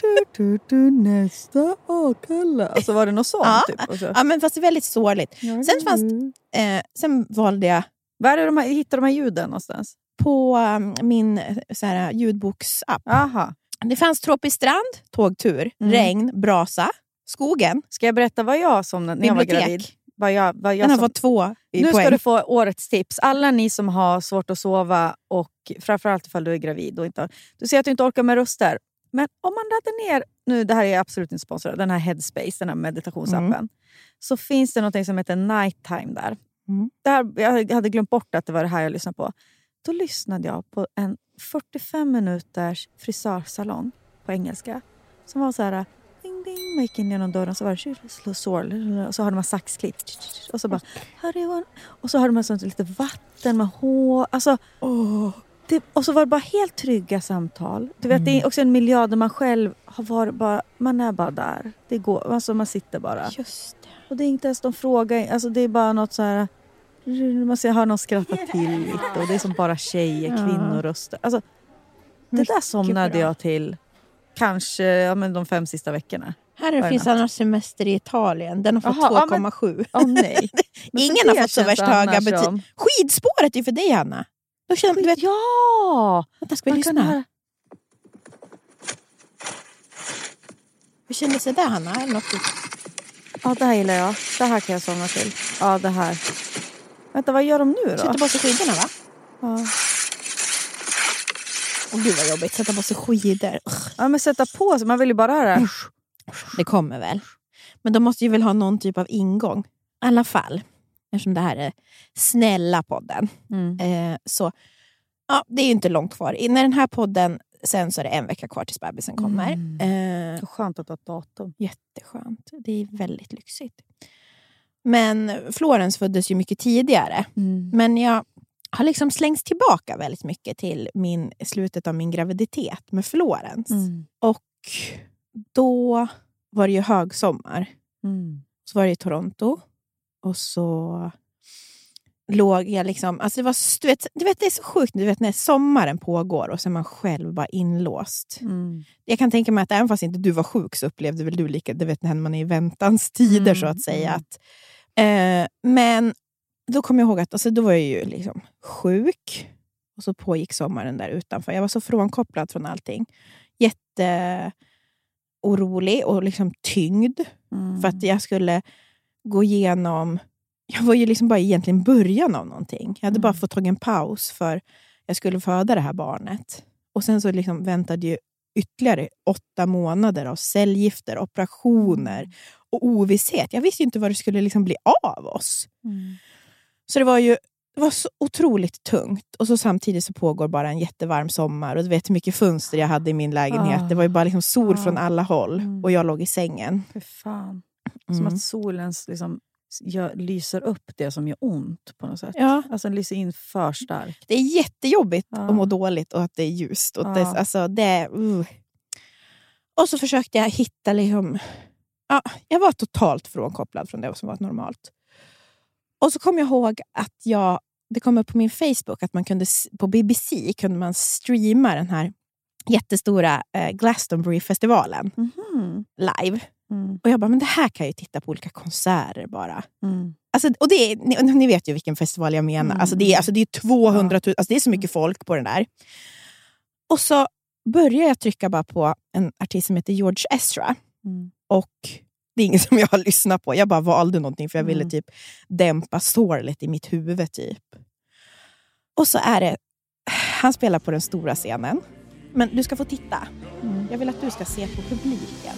Du, du, du, nästa Akalla. Alltså var det något sånt? Ja. Typ, också? Ja, men fast det är väldigt sårligt. Sen, fanns, eh, sen valde jag Var är de här, hittar de här ljuden någonstans? på um, min eh, så här, ljudboksapp. Aha. Det fanns tropisk strand, tågtur, Mm. regn, brasa, skogen, Ska jag berätta vad jag som när jag var gravid? Vad jag, vad jag Den har som, fått två i nu poäng. ska du få årets tips. Alla ni som har svårt att sova och framförallt ifall du är gravid och inte du ser att du inte orkar med röster. Men om man laddar ner, nu det här är absolut inte sponsrad, den här Headspace, den här meditationsappen. Mm. Så finns det något som heter Nighttime där. Mm. Det här. Jag hade glömt bort att det var det här jag lyssnade på. Då lyssnade jag på en 45 minuters frisörsalong på engelska. Som var så här... Ding, ding, man gick in genom dörren så var det sår, och så hade man saxklipp. Och så bara... "Howdy, one." Och så hade man sånt lite vatten med hår. Alltså, det, och så var det bara helt trygga samtal. Du vet, Det är också en miljö där man själv har varit bara... Man är bara där. Det går, alltså man sitter bara. Just det. Och det är inte ens de frågar. Alltså det är bara något så här... Man ser, hör någon skratta till lite och det är som bara tjejer, kvinnoröster. Alltså, det där somnade jag till kanske ja, men de fem sista veckorna. Här finns annars semester i Italien. Den har fått Jaha, ja, men- 2,7. Åh <laughs> nej. <laughs> Ingen har fått så värst höga betyg. som- Skidspåret är för dig, Hanna. Då känner, du vet, Ja! vänta, ska vi Man lyssna? höra- Hur kändes det där, Hanna? Är något. Ja, det här gillar jag. Det här kan jag somna till. Ja, det här. Vänta, vad gör de nu då? Sätta på sig skidorna, va? Ja. Åh gud vad jobbigt, sätta på sig skidor. Ja, men sätta på sig. Man vill ju bara höra. Det kommer väl. Men de måste ju väl ha någon typ av ingång. I alla fall, eftersom det här är snälla podden. Mm. Eh, så ja, det är ju inte långt kvar. När den här podden sen så är det en vecka kvar tills bebisen kommer. Mm. Eh, skönt att ha ett datum. jätteskönt. Det är väldigt lyxigt. Men Florens föddes ju mycket tidigare. Mm. Men jag har liksom slängts tillbaka väldigt mycket till min, slutet av min graviditet med Florens. Mm. Och då var det ju högsommar. Mm. Så var det i Toronto. Och så låg jag liksom... Alltså det, var, du, vet, du vet, det är så sjukt du vet, när sommaren pågår och så är man själv bara inlåst. Mm. Jag kan tänka mig att även fast inte du var sjuk så upplevde väl du lika, du vet när man är i väntans tider så Mm, att säga. mm. Att, eh, men då kommer jag ihåg att alltså, då var jag ju liksom sjuk. Och så pågick sommaren där utanför. Jag var så frånkopplad från allting. Jätte orolig och liksom tyngd. Mm. För att jag skulle gå igenom... Jag var ju liksom bara egentligen början av någonting. Jag hade bara Mm. fått ta en paus för jag skulle föda det här barnet. Och sen så liksom väntade ju ytterligare åtta månader av cellgifter, operationer och ovisshet. Jag visste inte vad det skulle liksom bli av oss. Mm. Så det var ju det var så otroligt tungt. Och så samtidigt så pågår bara en jättevarm sommar. Och du vet hur mycket fönster jag hade i min lägenhet. Ah. Det var ju bara liksom sol Ah. från alla håll. Mm. Och jag låg i sängen. Fy fan. Som Mm. att solen liksom lyser upp det som gör ont på något sätt. Ja, Alltså den lyser in för starkt. det är jättejobbigt Ja. att må dåligt och att det är ljust. Och det, Ja. alltså, det, uh. Och så försökte jag hitta... Liksom, ja, jag var totalt frånkopplad från det som var normalt. Och så kom jag ihåg att jag, det kom upp på min Facebook att man kunde, på BBC kunde man streama den här jättestora eh, Glastonbury-festivalen Mhm. live. Mm. Och jag bara, men det här kan jag ju titta på olika konserter bara. Mm. Alltså, och det är, ni, ni vet ju vilken festival jag menar. Mm. Alltså, det, är, alltså, det är 200 000, alltså, det är så mycket folk på den där. Och så börjar jag trycka bara på en artist som heter George Ezra. Mm. Och det är inget som jag har lyssnat på. Jag bara valde någonting för jag ville Mm. typ dämpa sorlet i mitt huvud. typ. Och så är det... Han spelar på den stora scenen. Men du ska få titta. Mm. Jag vill att du ska se på publiken.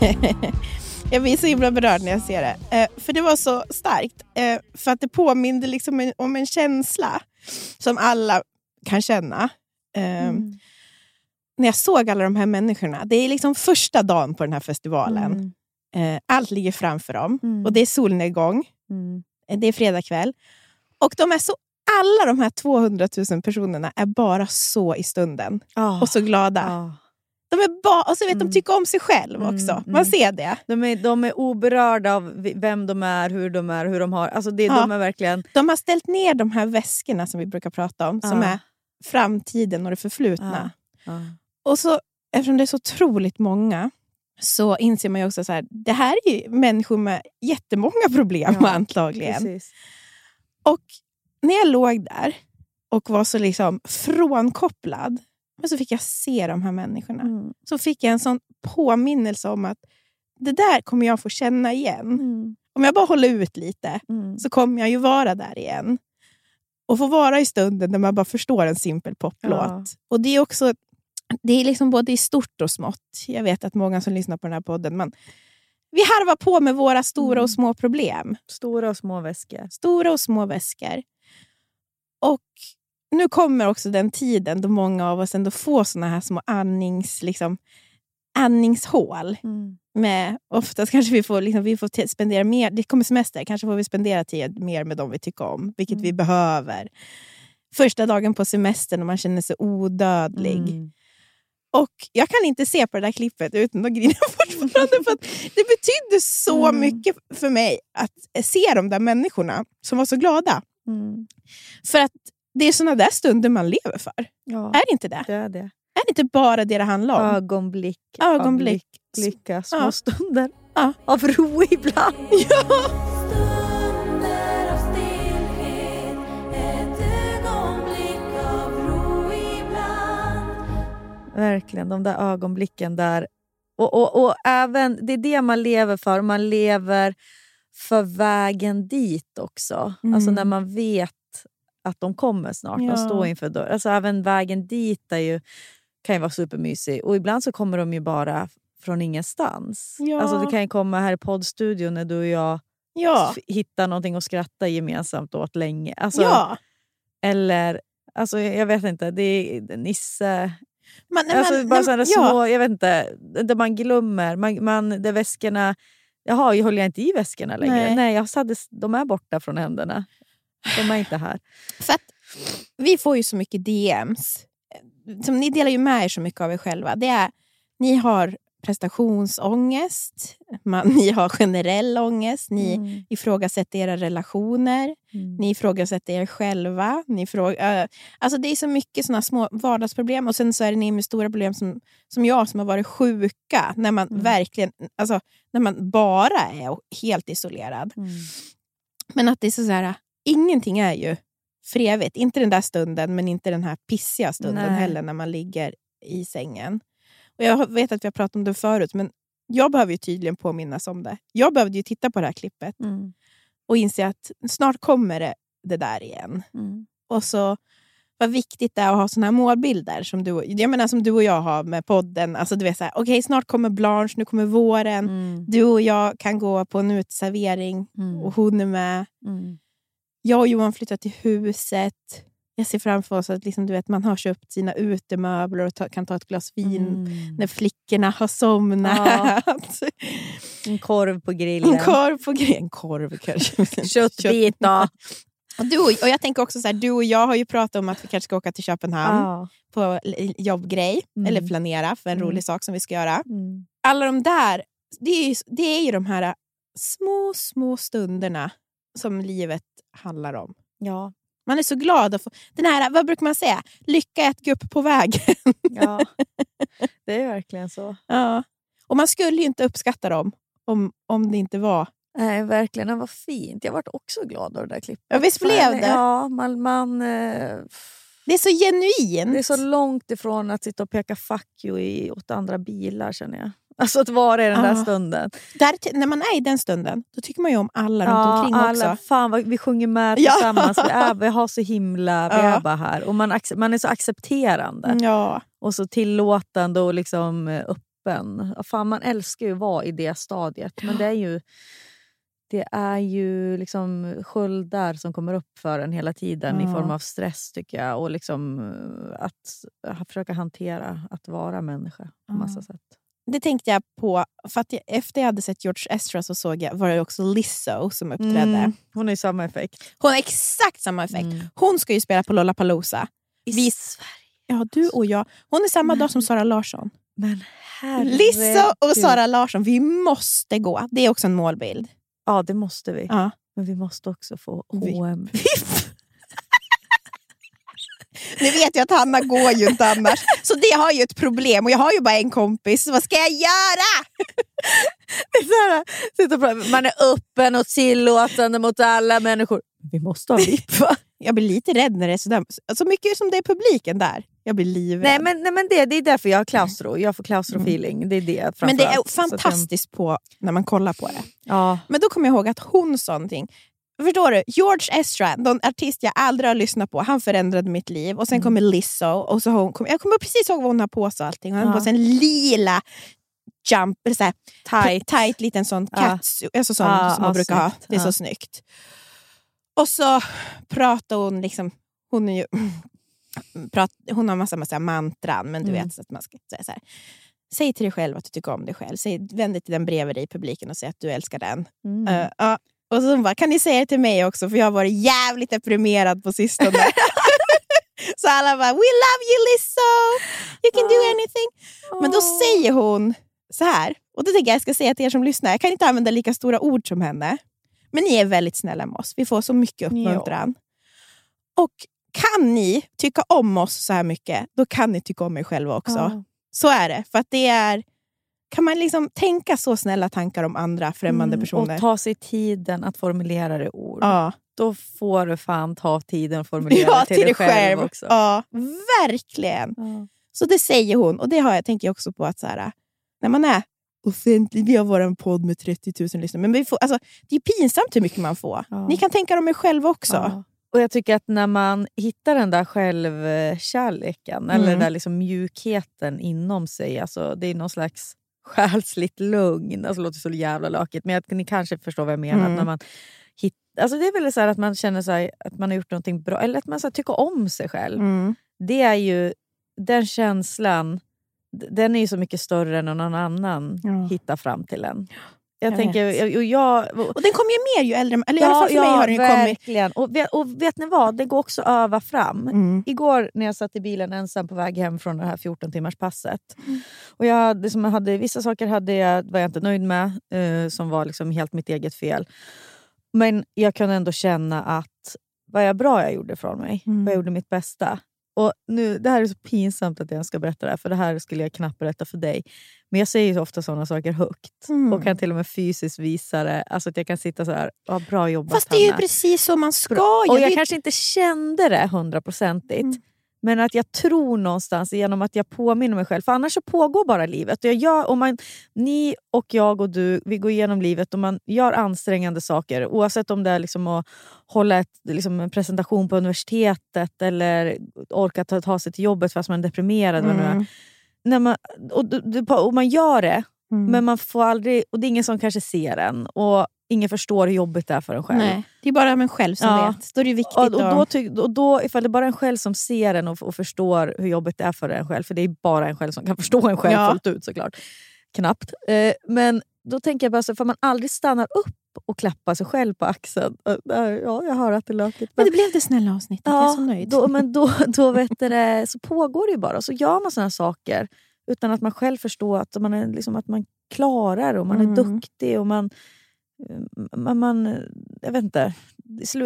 <laughs> Jag blir så himla berörd när jag ser det. Eh, för det var så starkt. Eh, för att det påminde liksom en, om en känsla som alla kan känna. Eh, Mm. När jag såg alla de här människorna. Det är liksom första dagen på den här festivalen. Mm. Eh, allt ligger framför dem. Mm. Och det är solnedgång. Mm. Eh, Det är fredag kväll. Och de är så alla de här 200 000 personerna är bara så i stunden Ah, och så glada. ah. De, är ba- och så vet Mm. de tycker om sig själv Mm, också. mm. Man ser det. De, är, de är oberörda av vem de är, hur de är, hur de har... Alltså det, Ja. De är verkligen... De har ställt ner de här väskorna som vi brukar prata om, som Ja. är framtiden och det förflutna. Ja. Och så, eftersom det är så otroligt många så inser man ju också så här, det här är människor med jättemånga problem Ja, antagligen. Precis. Och när jag låg där och var så liksom frånkopplad, men så fick jag se de här människorna. Mm. Så fick jag en sån påminnelse om att det där kommer jag få känna igen. Mm. Om jag bara håller ut lite Mm. så kommer jag ju vara där igen. Och få vara i stunden där man bara förstår en simpel poplåt. Ja. Och det är också det är liksom både i stort och smått. Jag vet att många som lyssnar på den här podden, man, vi harvar på med våra stora Mm. och små problem. Stora och små väskor. Stora och små väskor. Och nu kommer också den tiden då många av oss ändå får såna här små andnings, liksom, andningshål. Mm. Med, oftast kanske vi får, liksom, vi får spendera mer, det kommer semester, kanske får vi spendera tid mer med dem vi tycker om, vilket vi Mm. behöver. Första dagen på semestern och man känner sig odödlig. Mm. Och jag kan inte se på det där klippet utan att grina <laughs> fortfarande. För att det betydde så Mm. mycket för mig att se de där människorna som var så glada. Mm. För att det är såna där stunder man lever för. Ja, Är det inte det? det är det. Är det inte bara det det handlar om? Ögonblick Ögonblick. av lyck- lycka, små Ja. stunder Ja. av ro ibland. <laughs> Stunder av stillhet, ett ögonblick av ro ibland. Verkligen, de där ögonblicken där. Och, och, och även, Det är det man lever för. Man lever för vägen dit också. Mm. Alltså när man vet att de kommer snart. Ja. De står inför dörren. Alltså även vägen dit är ju, kan ju vara supermysig. Och ibland så kommer de ju bara från ingenstans. Ja. Alltså det kan ju komma här i poddstudion när du och jag Ja. hittar någonting att skratta gemensamt åt länge. Alltså, ja. Eller, alltså, jag vet inte, det är Nisse... Man, nej, Alltså, men- bara sådana små, jag vet inte, där man glömmer. Man, man, där väskorna... Jaha, håller jag inte i väskorna längre? Nej. Nej, jag hade, de är borta från händerna. De är inte här. För att vi får ju så mycket DMs. Som ni delar ju med er så mycket av er själva. Det är, ni har prestationsångest, man, <laughs> ni har generell ångest, ni Mm. ifrågasätter era relationer, Mm. ni ifrågasätter er själva. Ni fråga, äh, alltså det är så mycket såna små vardagsproblem och sen så är det ni med stora problem som, som jag som har varit sjuka. När man Mm. verkligen, alltså när man bara är helt isolerad. Mm. Men att det är så, så här, ingenting är ju för evigt. Inte den där stunden, men inte den här pissiga stunden Nej. heller när man ligger i sängen. Och Jag vet att vi har pratat om det förut, men jag behöver ju tydligen påminnas om det. Jag behövde ju titta på det här klippet Mm. och inse att snart kommer det, det där igen. Mm. Och så vad viktigt det är att ha såna här målbilder som du, jag menar, som du och jag har med podden. Alltså, du vet, så här, okej, snart kommer Blanche, nu kommer våren. Mm. Du och jag kan gå på en uteservering Mm. och hon är med. Mm. Jag och Johan flyttar till huset. Jag ser framför oss att liksom, du vet, man har köpt sina utemöbler och ta, kan ta ett glas vin Mm. när flickorna har somnat. <laughs> En korv på grillen. En korv på grejen. En korv kanske. <laughs> Köttbita. Och, du och, jag tänker också så här, du och jag har ju pratat om att vi kanske ska åka till Köpenhamn Ja. på jobbgrej. Mm. Eller planera för en Mm. rolig sak som vi ska göra. Mm. Alla de där, det är ju, det är ju de här små, små stunderna som livet handlar om. Ja. Man är så glad att få... Den här, vad brukar man säga? Lycka är ett gupp på vägen. ja, <laughs> det är verkligen så. ja. Och man skulle ju inte uppskatta dem om, om det inte var... Nej, verkligen. Det var fint. Jag vart också glad av det där klippet. Ja, visst blev det? Ja, man, man, eh, Det är så genuint. det är så långt ifrån att sitta och peka fuck you i, åt andra bilar känner jag. Alltså att vara i den där Ja. stunden. Där, när man är i den stunden, då tycker man ju om alla runt omkring alla, också. Fan vad vi sjunger med tillsammans. Vi, är, vi har så himla, vi är bara här. Och man, man är så accepterande och så tillåtande och liksom eh, öppen. Fan, man älskar ju att vara i det stadiet. Men det är ju, det är ju liksom sköldar som kommer upp för en hela tiden Ja. i form av stress tycker jag. Och liksom eh, att eh, försöka hantera att vara människa på Ja. massa sätt. Det tänkte jag på, för att jag, efter jag hade sett George Ezra så såg jag, var det också Lizzo som uppträdde. Mm, hon har ju samma effekt. Hon har exakt samma effekt. Mm. Hon ska ju spela på Lollapalooza. I Vi- Sverige. Ja, du och jag. Hon är samma Men- dag som Sara Larsson. Men herregud. Lizzo och Sara Larsson, vi måste gå. Det är också en målbild. Ja, det måste vi. Ja. Men vi måste också få H&M. <laughs> Nu vet jag att Hanna går ju inte annars, så det har ju ett problem. Och jag har ju bara en kompis, så vad ska jag göra? <laughs> Det är så Man är öppen och tillåtande mot alla människor. Vi måste ha VIP va? <laughs> Jag blir lite rädd när det är sådär. Så mycket som det är publiken där. Jag blir livrädd. Nej men, nej, men det, det är därför jag har klaustro. Jag får klaustrofeeling. Det är det Men det är jag- fantastiskt på när man kollar på det. Ja. Men då kommer jag ihåg att hon sa någonting. Förstår du? George Ezra, någon artist jag aldrig har lyssnat på, han förändrade mitt liv. Och Mm. sen kommer Lizzo. Och så hon, jag kommer precis ihåg vad hon har på sig. och Allting. Hon har Ja. på sig en lila jump, så här, Tight. tight liten sån Ja. catsuit, alltså sån Ja, som man ja, brukar ha. Det är Ja. så snyggt. Och så pratar hon, liksom, hon är ju <clears throat> prat, hon har massa, massa mantran, men du Mm. vet så att man ska säga så här. Säg till dig själv att du tycker om dig själv. Säg, vänd dig till den bredvid dig i publiken och säg att du älskar den. Mm. Eh, ja. Och så bara, kan ni säga det till mig också? För jag har varit jävligt deprimerad på sistone. <laughs> så alla bara, we love you Lizzo! You can do anything. Men då säger hon så här, och det tänker jag jag ska säga till er som lyssnar, jag kan inte använda lika stora ord som henne. Men ni är väldigt snälla med oss. Vi får så mycket uppmuntran. Och kan ni tycka om oss så här mycket, då kan ni tycka om er själva också. Ja. Så är det. För att det är... Kan man liksom tänka så snälla tankar om andra främmande Mm, personer? Och ta sig tiden att formulera det i ord. ja. Då får du fan ta tiden att <laughs> formulera ja, det till, dig själv, också. Ja, verkligen. Ja. Så det säger hon. Och det har jag, tänker jag också på att så här, när man är offentlig, vi har vår podd med 30 000 lyssnare, men vi får, alltså, det är pinsamt hur mycket man får. Ja. Ni kan tänka om er själva också. Och jag tycker att när man hittar den där självkärleken, eller Mm. den där liksom mjukheten inom sig, alltså det är någon slags själsligt lugn. Alltså det låter så jävla lökigt, men jag, ni kanske förstår vad jag menar. Mm. När man hitt, alltså det är väl så här att man känner så här, att man har gjort någonting bra, eller att man så här, tycker om sig själv. Mm. Det är ju, den känslan, den är ju så mycket större än någon annan Ja. hittar fram till en. Jag, Jag tänker, vet. och jag, Och den kommer ju mer ju äldre Eller i alla fall för mig har den ju kommit. verkligen. Och och vet ni vad? Det går också att öva fram. Mm. Igår när jag satt i bilen ensam på väg hem från det här 14 timmars passet. Och jag hade, som jag hade, vissa saker hade jag, var jag inte nöjd med, eh, som var liksom helt mitt eget fel. Men jag kunde ändå känna att vad jag bra jag gjorde från mig. Mm. Vad jag gjorde mitt bästa. Och nu, Det här är så pinsamt att jag ska berätta det här, för det här skulle jag knappt berätta för dig. Men jag säger ju ofta sådana saker högt. Mm. Och kan till och med fysiskt visa det. Alltså att jag kan sitta så här, ja, bra jobbat Fast det är ju Hanna." precis så man ska Bra. ju. Och jag är- kanske inte kände det hundraprocentigt. Mm. Men att jag tror någonstans genom att jag påminner mig själv. För annars så pågår bara livet. Och jag gör, om man, ni och jag och du, vi går igenom livet och man gör ansträngande saker. Oavsett om det är liksom att hålla ett, liksom en presentation på universitetet eller orka ta, ta sig till jobbet fast man är deprimerad. nu är. Mm. När man, och, och man gör det, Mm. men man får aldrig, och det är ingen som kanske ser en. Och ingen förstår hur jobbigt det är för en själv. Nej, det är bara en själv som Ja. vet. Då är det viktigt Och, och då, och då, ifall det är bara en själv som ser en och, och förstår hur jobbigt det är för en själv, för det är bara en själv som kan <laughs> förstå en själv Ja. fullt ut såklart. Knappt. Eh, men då tänker jag bara så, för man aldrig stannar upp och klappar sig själv på axeln. Eh, Ja, jag hör att det är lökigt. Men det blev det snälla avsnittet. jag är så nöjd. Då, men då, <laughs> då vet det, så pågår det ju bara. Så gör man såna saker utan att man själv förstår att man, är, liksom, att man klarar och man är Mm. duktig. och man, man, man Jag vet inte.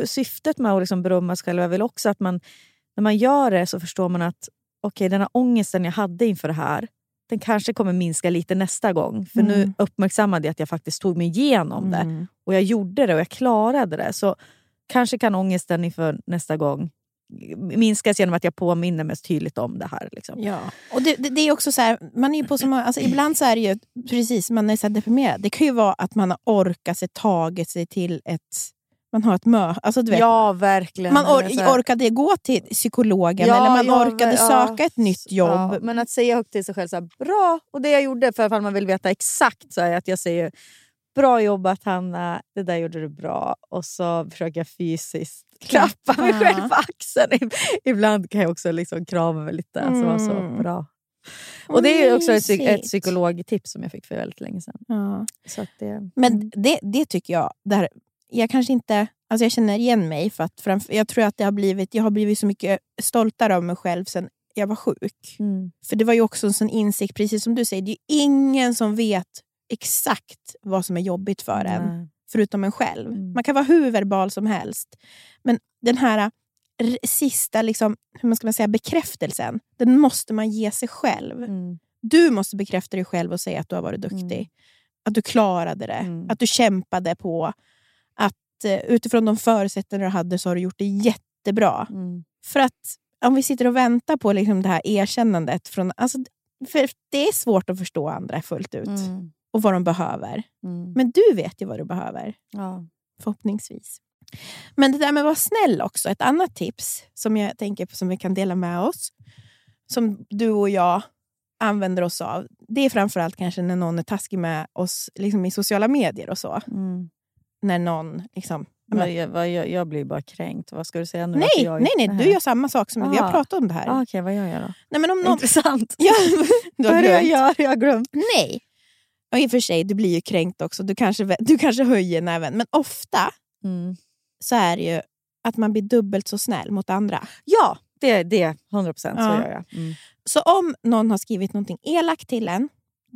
Syftet med att liksom berömma sig själv är väl också att man när man gör det så förstår man att okej, den här ångesten jag hade inför det här den kanske kommer minska lite nästa gång. För nu Mm. uppmärksammade jag att jag faktiskt tog mig igenom det. Mm. Och jag gjorde det och jag klarade det. Så kanske kan ångesten inför nästa gång minskas genom att jag påminner mig tydligt om det här. Liksom. Ja. Och det, det, det är också så här, man är på så många, alltså ibland så är det ju, precis, man är så här deprimerad. Det kan ju vara att man har orkat sig, tagit sig till ett, man har ett möte. Alltså, Ja, verkligen. man or, här- orkade gå till psykologen Ja, eller man ja, orkade ja. söka ett nytt jobb. Men att säga högt till sig själv, så här, bra. Och det jag gjorde, för ifall man vill veta exakt, så är att jag säger bra jobbat Hanna, det där gjorde du bra. Och så försöker jag fysiskt <laughs> klappa mig själv på axeln. Ibland kan jag också liksom krama mig lite. Alltså, vara så Mm. bra. Och det är också ett, ett psykologtips som jag fick för väldigt länge sedan. Ja. Så det, Men det, det tycker jag, där, jag kanske inte, alltså jag känner igen mig för att framför, jag tror att det har blivit, jag har blivit så mycket stoltare av mig själv sen jag var sjuk. mm. För det var ju också en sån insikt, precis som du säger, det är ingen som vet exakt vad som är jobbigt för en, Nej. förutom en själv. Mm. Man kan vara hur verbal som helst. Men den här sista liksom, hur man ska man säga, bekräftelsen, den måste man ge sig själv. Mm. Du måste bekräfta dig själv och säga att du har varit duktig. Mm. Att du klarade det. Mm. Att du kämpade på. Att eh, utifrån de förutsättningar du hade så har du gjort det jättebra. Mm. För att om vi sitter och väntar på liksom det här erkännandet. Från, alltså, för det är svårt att förstå andra fullt ut. Mm. Och vad de behöver. Mm. Men du vet ju vad du behöver. Ja. Förhoppningsvis. Men det där med att vara snäll också. Ett annat tips som jag tänker på som vi kan dela med oss. Som du och jag använder oss av. Det är framförallt kanske när någon är taskig med oss liksom i sociala medier och så. Mm. När någon liksom... Men jag, jag, jag blir bara kränkt. Vad ska du säga nu? Nej, jag, nej, nej, du gör samma sak som vi har Ah. pratat om det här. Ah, Okej, vad gör jag då? Nej, men om någon... Intressant. Ja, <laughs> du Vad har är det jag gör? Jag har glömt. Nej. Och i och för sig, du blir ju kränkt också. Du kanske, du kanske höjer näven. Men ofta Mm. så är det ju att man blir dubbelt så snäll mot andra. Ja, det, det 100 procent. Så Ja. gör jag. Mm. Så om någon har skrivit någonting elakt till en,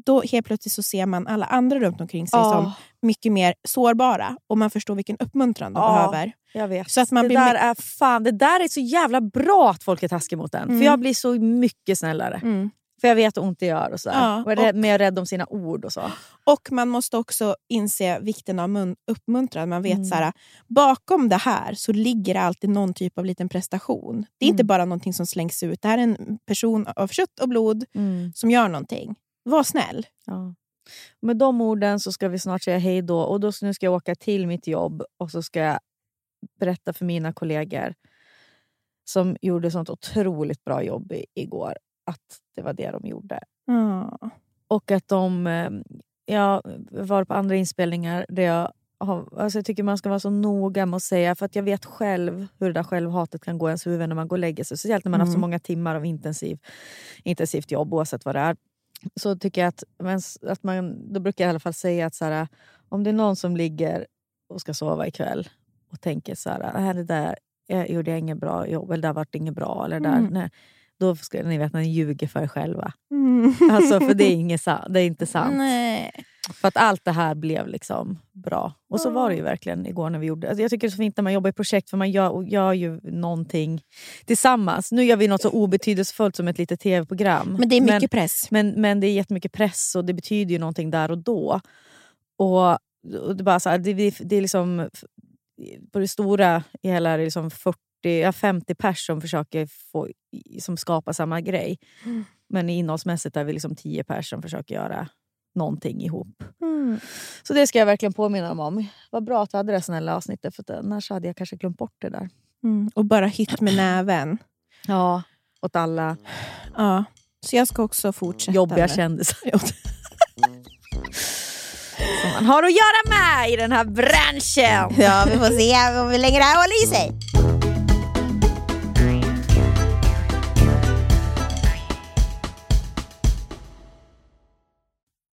då helt plötsligt så ser man alla andra runt omkring sig Ja. som mycket mer sårbara. Och man förstår vilken uppmuntran de Ja. behöver. Jag vet. Så att man det, blir där är fan, det där är så jävla bra att folk är taskiga mot en. Mm. För jag blir så mycket snällare. Mm. För jag vet hur ont det gör. Och, så. Ja, och är rädd- mer rädd om sina ord. och så. Och man måste också inse vikten av mun- uppmuntran. Man vet Mm. så här, bakom det här så ligger det alltid någon typ av liten prestation. Det är inte Mm. bara någonting som slängs ut. Det här är en person av kött och blod som gör någonting. Var snäll. Ja. Med de orden så ska vi snart säga hej då. Och då, nu ska jag åka till mitt jobb och så ska jag berätta för mina kollegor som gjorde sånt otroligt bra jobb i, igår att det var det de gjorde. Ja. Och att de... eh, Jag var på andra inspelningar där jag alltså jag tycker man ska vara så noga med att säga, för att jag vet själv hur det där självhatet kan gå i ens huvud när man går och lägger sig. Speciellt när man har haft så Mm. många timmar av intensiv, intensivt jobb oavsett vad det är. Så tycker jag att, men, att man, då brukar jag i alla fall säga att så här, om det är någon som ligger och ska sova ikväll och tänker så här, "Nej, det där jag gjorde jag inget bra jobb, eller det där vart inget bra. Eller där, Mm. nej. Då ska ni veta att ni ljuger för er själva. Mm. Alltså, för det är, inget det är inte sant. Nej. För att allt det här blev liksom bra. Och så var det ju verkligen igår när vi gjorde alltså Jag tycker det är så fint när man jobbar i projekt för man gör, gör ju någonting tillsammans. Nu gör vi något så obetydelsefullt som ett litet tv-program. Men det är mycket press. Men, men det är jättemycket press och det betyder ju någonting där och då. Och, och det, bara så här, det, det, är liksom på det stora i hela liksom 40, ja, 50 pers som försöker få, som skapar samma grej. Mm. Men innehållsmässigt är vi liksom 10 pers som försöker göra någonting ihop. Mm. Så det ska jag verkligen påminna dem om. Vad bra att vi hade det snälla avsnittet för annars hade jag kanske glömt bort det där. Mm. Och bara hytt med näven. <clears throat> Ja, åt alla Ja. Så jag ska också fortsätta. jobbiga med- kändisar. <laughs> Som man har att göra med i den här branschen. Ja, vi får se hur länge det här håller i sig.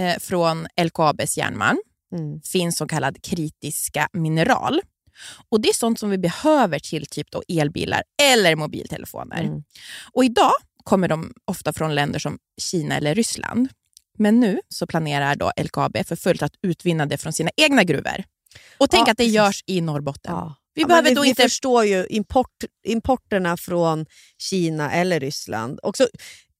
eh, från LKABs järnmalm Mm. finns så kallad kritiska mineral. Och Det är sånt som vi behöver till typ då elbilar eller mobiltelefoner. Mm. Och Idag kommer de ofta från länder som Kina eller Ryssland. Men nu så planerar då LKAB för fullt att utvinna det från sina egna gruvor. Och tänk Ja, att det görs i Norrbotten. Ja. Vi Ja, behöver vi, då vi inte... förstår ju import, importerna från Kina eller Ryssland. Också,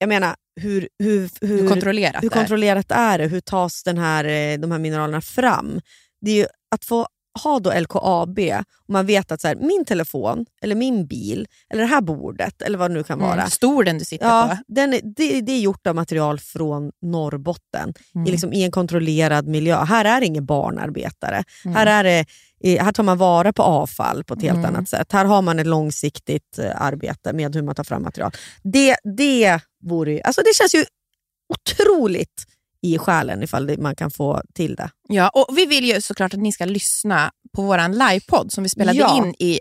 jag menar, hur, hur, hur, Hur kontrollerat hur det är. kontrollerat är det? Hur tas den här, eh, de här mineralerna fram? Det är ju att få ha då LKAB och man vet att så här, min telefon, eller min bil, eller det här bordet eller vad det nu kan vara. Mm. Stolen du sitter Ja, på. den det, det är gjort av material från Norrbotten Mm. i, liksom, i en kontrollerad miljö. Här är det inga barnarbetare. Mm. Här, är det, här tar man vara på avfall på ett helt Mm. annat sätt. Här har man ett långsiktigt eh, arbete med hur man tar fram material. Det, det, vore, alltså det känns ju otroligt i själen ifall det, man kan få till det. Ja, och vi vill ju såklart att ni ska lyssna på vår livepodd som vi spelade Ja. in i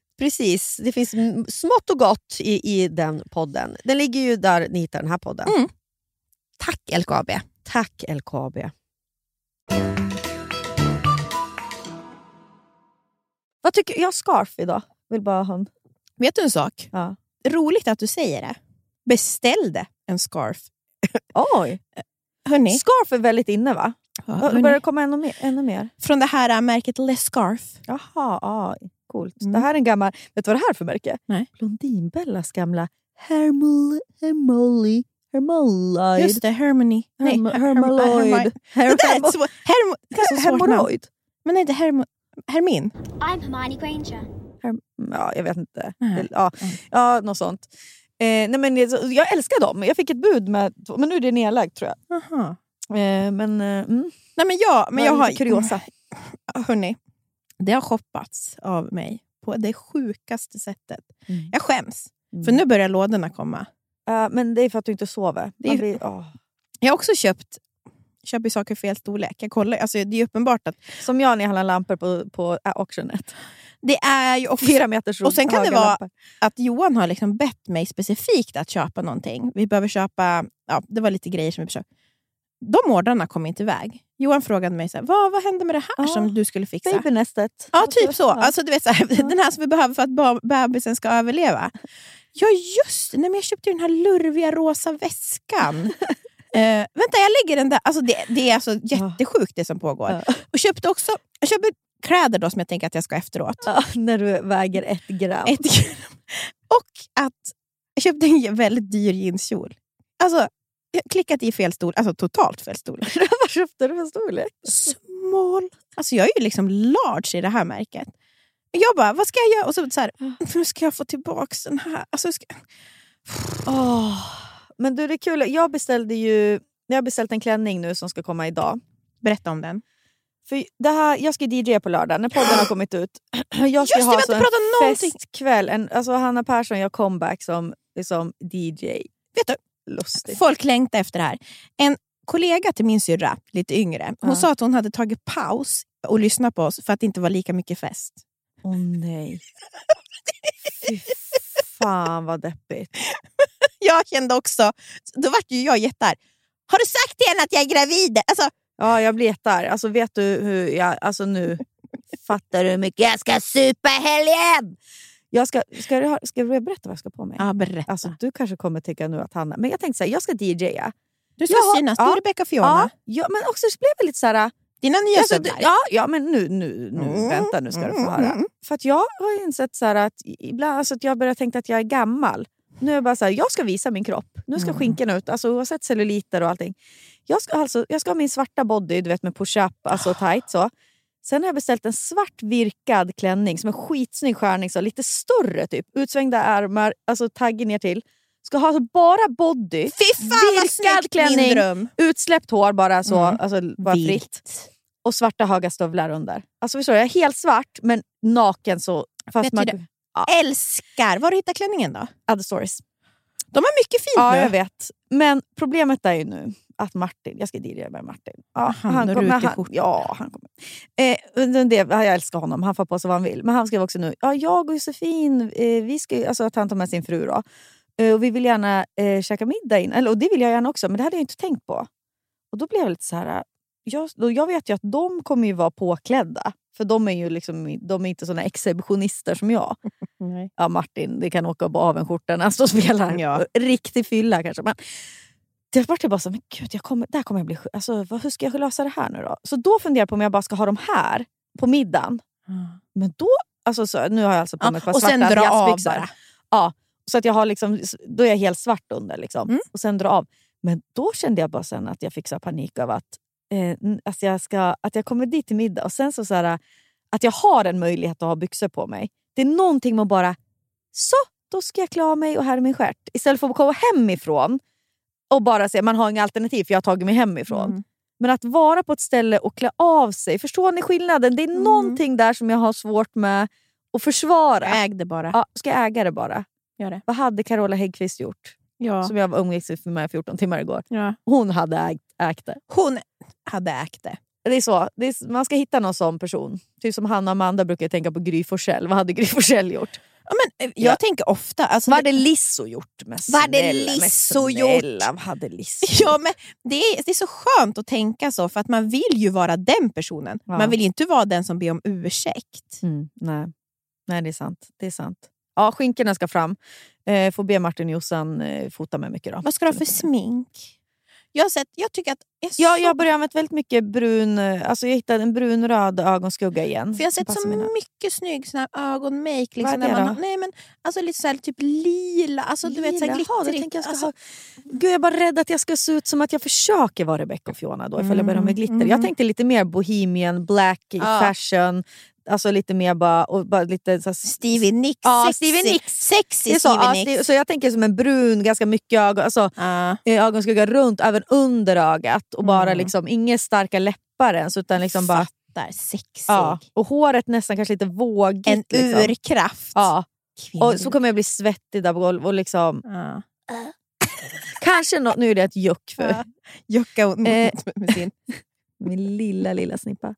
precis. Det finns smått och gott i, i den podden. Den ligger ju där ni hittar den här podden. Mm. Tack LKAB. Tack LKAB. Vad tycker Jag scarf idag. Vill bara ha en... Vet du en sak? Ja. Roligt att du säger det. Beställde en scarf. Oj! <laughs> Hörni, Scarf är väldigt inne va? ja, Börjar det komma ännu mer? Ännu mer? från det här märket Les Scarf. Jaha, ja, coolt. Mm. Det här är en gammal... Vet du vad det här är för märke? Nej. Blondinbellas gamla Hermol... Hermoli... Hermolide. Just det, Hermione. Nej, Herm- Her- Hermaloid. Her- Det där är det är. Men Hermo- Hermin. I'm Hermione Granger. Herm- Ja, jag vet inte. Det- Ja, Mm. ja något sånt. Eh, nej, men, det- jag älskar dem. Jag fick ett bud, med, men nu är det nedlagt tror jag. Aha. Eh, men, eh, mm. Nej, men jag, men jag har... kuriosa. Hörni, det har shoppats av mig på det sjukaste sättet. Mm. Jag skäms, Mm. för nu börjar lådorna komma. Ja, men det är för att du inte sover. Man blir, åh. Jag har också köpt köper saker i fel storlek. Jag kollar, alltså det är uppenbart att Som jag när jag handlar lampor på, på äh, auctionet. det är ju också Fyra meters Och sen kan det vara- lampor. att Johan har liksom bett mig specifikt att köpa någonting. Vi behöver köpa, ja, det var lite grejer som vi köpa. De ordrarna kom inte iväg. Johan frågade mig så här, vad, vad hände med det här Ja, som du skulle fixa. Babynästet. Ja, typ så. Ja. Alltså, du vet, så här, <laughs> Den här som vi behöver för att bebisen ska överleva. Ja, just det. Nej, men Jag köpte ju den här lurviga rosa väskan. <laughs> Eh, vänta, jag lägger den där. Alltså, det, det är alltså jättesjukt det som pågår. Ja. Och köpte också jag köpte kläder då som jag tänker att jag ska efteråt. Ja, när du väger ett gram. Ett gram. Och att jag köpte en väldigt dyr jeanskjol. Alltså, klickat i fel stol. Alltså totalt fel stol. <laughs> Vad köpte du för storlek? Small. Alltså jag är ju liksom large i det här märket. Jag bara, vad ska jag göra? Och så, så här, hur ska jag få tillbaka den här? Alltså, ska... Åh, Men du, det är kul. Jag beställde ju jag har beställt en klänning nu som ska komma idag. Berätta om den. För det här, jag ska DJa på lördag när podden har kommit ut. <clears throat> Jag ska det, ha vi har alltså inte pratat en någonting. festkväll. En, alltså Hanna Persson gör comeback som, som DJ. Vet du, Lustigt. folk längtar efter det här. En kollega till min syrra, lite yngre, hon Ja. sa att hon hade tagit paus och lyssnat på oss för att det inte var lika mycket fest. Åh nej. <laughs> Fy fan vad deppigt. <laughs> Jag kände också, då vart ju jag jättearg. Har du sagt till henne att jag är gravid? Alltså, Ja, jag blir jättearg. Alltså, vet du hur jag... Alltså nu <laughs> fattar du hur mycket jag ska supa helgen? Jag ska, ska, du, ska jag berätta vad jag ska på mig? ja, berätta. Alltså, du kanske kommer tycka nu att Hanna... Men jag tänkte så här, jag ska DJa. du ska Ja, synas, du ja, Rebecca Fiona. Ja, men också så blev jag lite så här... Dina nya Alltså, du- ja, ja, men nu, nu, nu Mm, vänta nu ska du få mm, höra. mm. För att jag har insett så att ibland alltså att jag börjar tänka att jag är gammal. Nu är jag bara så här, jag ska visa min kropp. Nu ska Mm. skinkan ut, alltså, oavsett celluliter och allting. Jag ska, alltså, jag ska ha min svarta body, du vet med push-up, alltså tight så. Sen har jag beställt en svart virkad klänning som är skitsnygg skärning, så lite större typ. Utsvängda ärmar, alltså taggen ner till. Ska ha alltså bara body, Fy fan virkad klänning, utsläppt hår bara så, Mm. alltså bara Vilt. fritt. Och svarta höga stövlar under. Alltså förstår du, jag är helt svart men naken så. Fast Vet man, du Älskar! Var har du hittat klänningen då? Other stories. De har mycket fint Ja, nu. jag vet. Men problemet är ju nu att Martin, jag ska DJa med Martin. Ja, Han och kom- men rutig skjorta. Ja, han kommer. Eh, det, jag älskar honom, han får på sig vad han vill. Men han skrev också nu, ja, jag och Josefin, eh, vi ska, alltså att han tar med sin fru då. Eh, och vi vill gärna eh, käka middag in. Eller, och det vill jag gärna också, men det hade jag inte tänkt på. Och då blev jag lite så här, jag, jag vet ju att de kommer ju vara påklädda. För de är ju liksom, de är inte såna exhibitionister som jag. <laughs> Nej. Ja, Martin det kan åka på avenskjortan när han står och spelar. Ja. Riktig fylla kanske. Men det vart jag bara så, men gud, jag kommer, där kommer jag bli. Alltså, vad, hur ska jag lösa det här nu då? Så då funderar jag på om jag bara ska ha dem här på middagen. Men då, alltså, så, nu har jag alltså på mig ett par och sen svarta dra av bara. Ja, så att jag har liksom, då är jag helt svart under. Liksom. Mm. Och sen dra av. Men då kände jag bara sen att jag fick så panik av att, eh, alltså jag ska, att jag kommer dit till middag och sen så, så här, att jag har en möjlighet att ha byxor på mig. Det är någonting med att bara, så då ska jag klä av mig och här är min stjärt. Istället för att komma hemifrån och bara säga man har inga alternativ för jag har tagit mig hemifrån. Mm. Men att vara på ett ställe och klä av sig, förstår ni skillnaden? Det är Mm. någonting där som jag har svårt med att försvara. Äg det bara. Ja, ska jag äga det bara? Gör det. Vad hade Carola Häggkvist gjort? Ja. Som jag var umgicks med 14 timmar igår. Ja. Hon hade ägt, ägt det. Hon hade ägt det. Det är så. Det är, man ska hitta någon sån person. Typ som Hanna och Amanda brukar tänka på Gry Forssell. Vad hade Gry Forssell gjort? Ja, men, eh, jag Ja. tänker ofta... Alltså, Vad hade Lisso gjort? Men Vad hade Lisso gjort? Vad hade Lisso Ja, men det, är, det är så skönt att tänka så, för att man vill ju vara den personen. Ja. Man vill inte vara den som ber om ursäkt. Mm, nej. nej, det är sant. Det är sant. Ja, skinkorna ska fram. Eh, får be Martin och Jossan eh, fota mig mycket. Då. Vad ska du ha för smink? Jag, har sett, jag tycker att... Jag, är Ja, så, jag börjar använda väldigt mycket brun... eh, Alltså jag hittade en brunröd ögonskugga igen. för jag har sett så mina- mycket snygg sån här ögonmake. Liksom, Vad är det man då? nej, men, alltså, lite så här, typ lila. Alltså, du vet, så här, Lila, glittrigt. jag ska alltså, ha... Gud, jag är bara rädd att jag ska se ut som att jag försöker vara Rebecca och Fiona då, ifall jag börjar med glitter. Mm, Jag mm. tänkte lite mer bohemian, black, Ja. fashion. Alltså lite mer bara... Och bara lite så här, Stevie Nicks. Ja, sexy, Stevie Nicks. Sexy så, Stevie ja, Nicks. Ste- så jag tänker som en brun, ganska mycket ögon, alltså, Ja. eh, ögonskugga runt, även under ögat. Och bara Mm. liksom, inga starka läppar ens, utan liksom bara... Fattar, sexig. Ja, och håret nästan kanske lite vågigt. En liksom. urkraft. Ja. Kvinnor. Och så kommer jag bli svettig där på golvet. Och liksom, Ja. <laughs> kanske nå- nu är det ett juck för Ja. Jucka och- Eh. med sin... <laughs> min lilla, lilla snippa.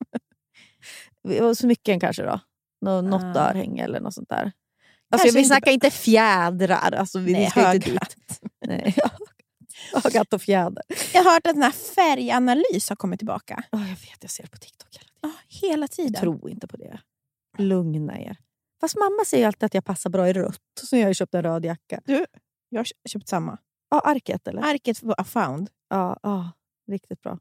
Smycken kanske då? Nå, något Ah. örhänge eller något sånt där. Alltså, vi inte snackar inte fjädrar. Alltså, vi, Nej, ska inte dit. höghatt. <laughs> Nej. Ögat och fjäder. Jag har hört att den här färganalys har kommit tillbaka. Oh, jag vet, jag ser det på TikTok hela tiden. Ja, hela tiden. Tro inte på det. Lugna er. Fast mamma säger alltid att jag passar bra i rött. Så jag har köpt en röd jacka. Jag har köpt samma. Ja, arket eller? Arket var found. Ja, ja, riktigt bra.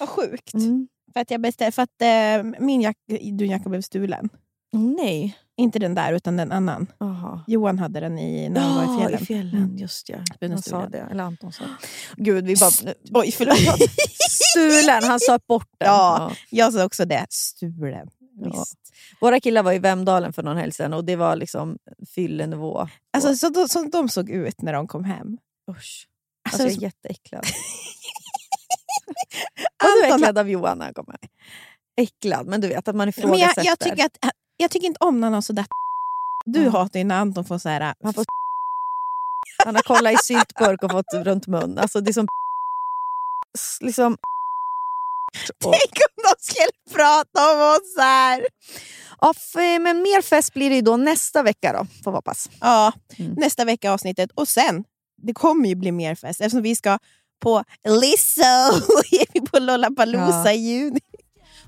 Vad sjukt. Mm. För att, jag beställ, för att eh, min jacka, dunjacka blev stulen. Nej. Inte den där, utan den annan. Aha. Johan hade den i, när han var i fjällen. i fjällen. Mm. Just ja. Han sa det. Eller Anton sa det. Gud, vi bara... Oj, förlåt. <laughs> Stulen, han sa bort den. Ja. Jag sa också det. Stulen. Ja. Våra killar var i Vemdalen för någon helg sedan och det var liksom fyllenivå. Alltså, så de, som de såg ut när de kom hem. Usch. Alltså, Alltså, jag är jätteäcklad. <laughs> Var du Anton- äcklad av Johan när han kom? Äcklad, men du vet att man Men ifrågasätter. jag, jag, tycker att, jag tycker inte om när har sådär... Du Ja. hatar ju när Anton får så här... han, får... han har kollat i syltburk och fått runt mun. Alltså, det är som... Liksom... Och, <laughs> Tänk om de skulle prata om oss här! ja, men mer fest blir det ju då nästa vecka då, får vi hoppas. Ja, Mm. nästa vecka avsnittet. Och sen, det kommer ju bli mer fest eftersom vi ska på Lizzo <laughs> på Lollapalooza Ja. i juni.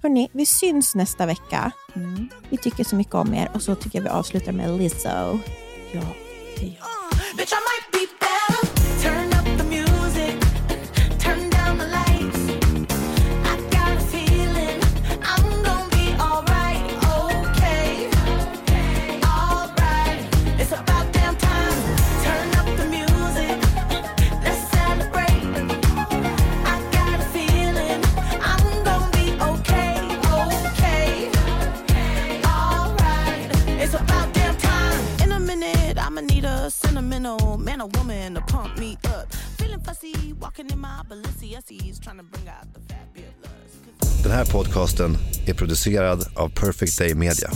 Hörrni, vi syns nästa vecka. Mm. Vi tycker så mycket om er och så tycker jag vi avslutar med Lizzo. Ja, det gör I'ma need a sentimental man or woman to pump me up. Feeling fussy, walking in my Balenciennes, trying to bring out the fabulous. Den här podcasten är producerad av Perfect Day Media.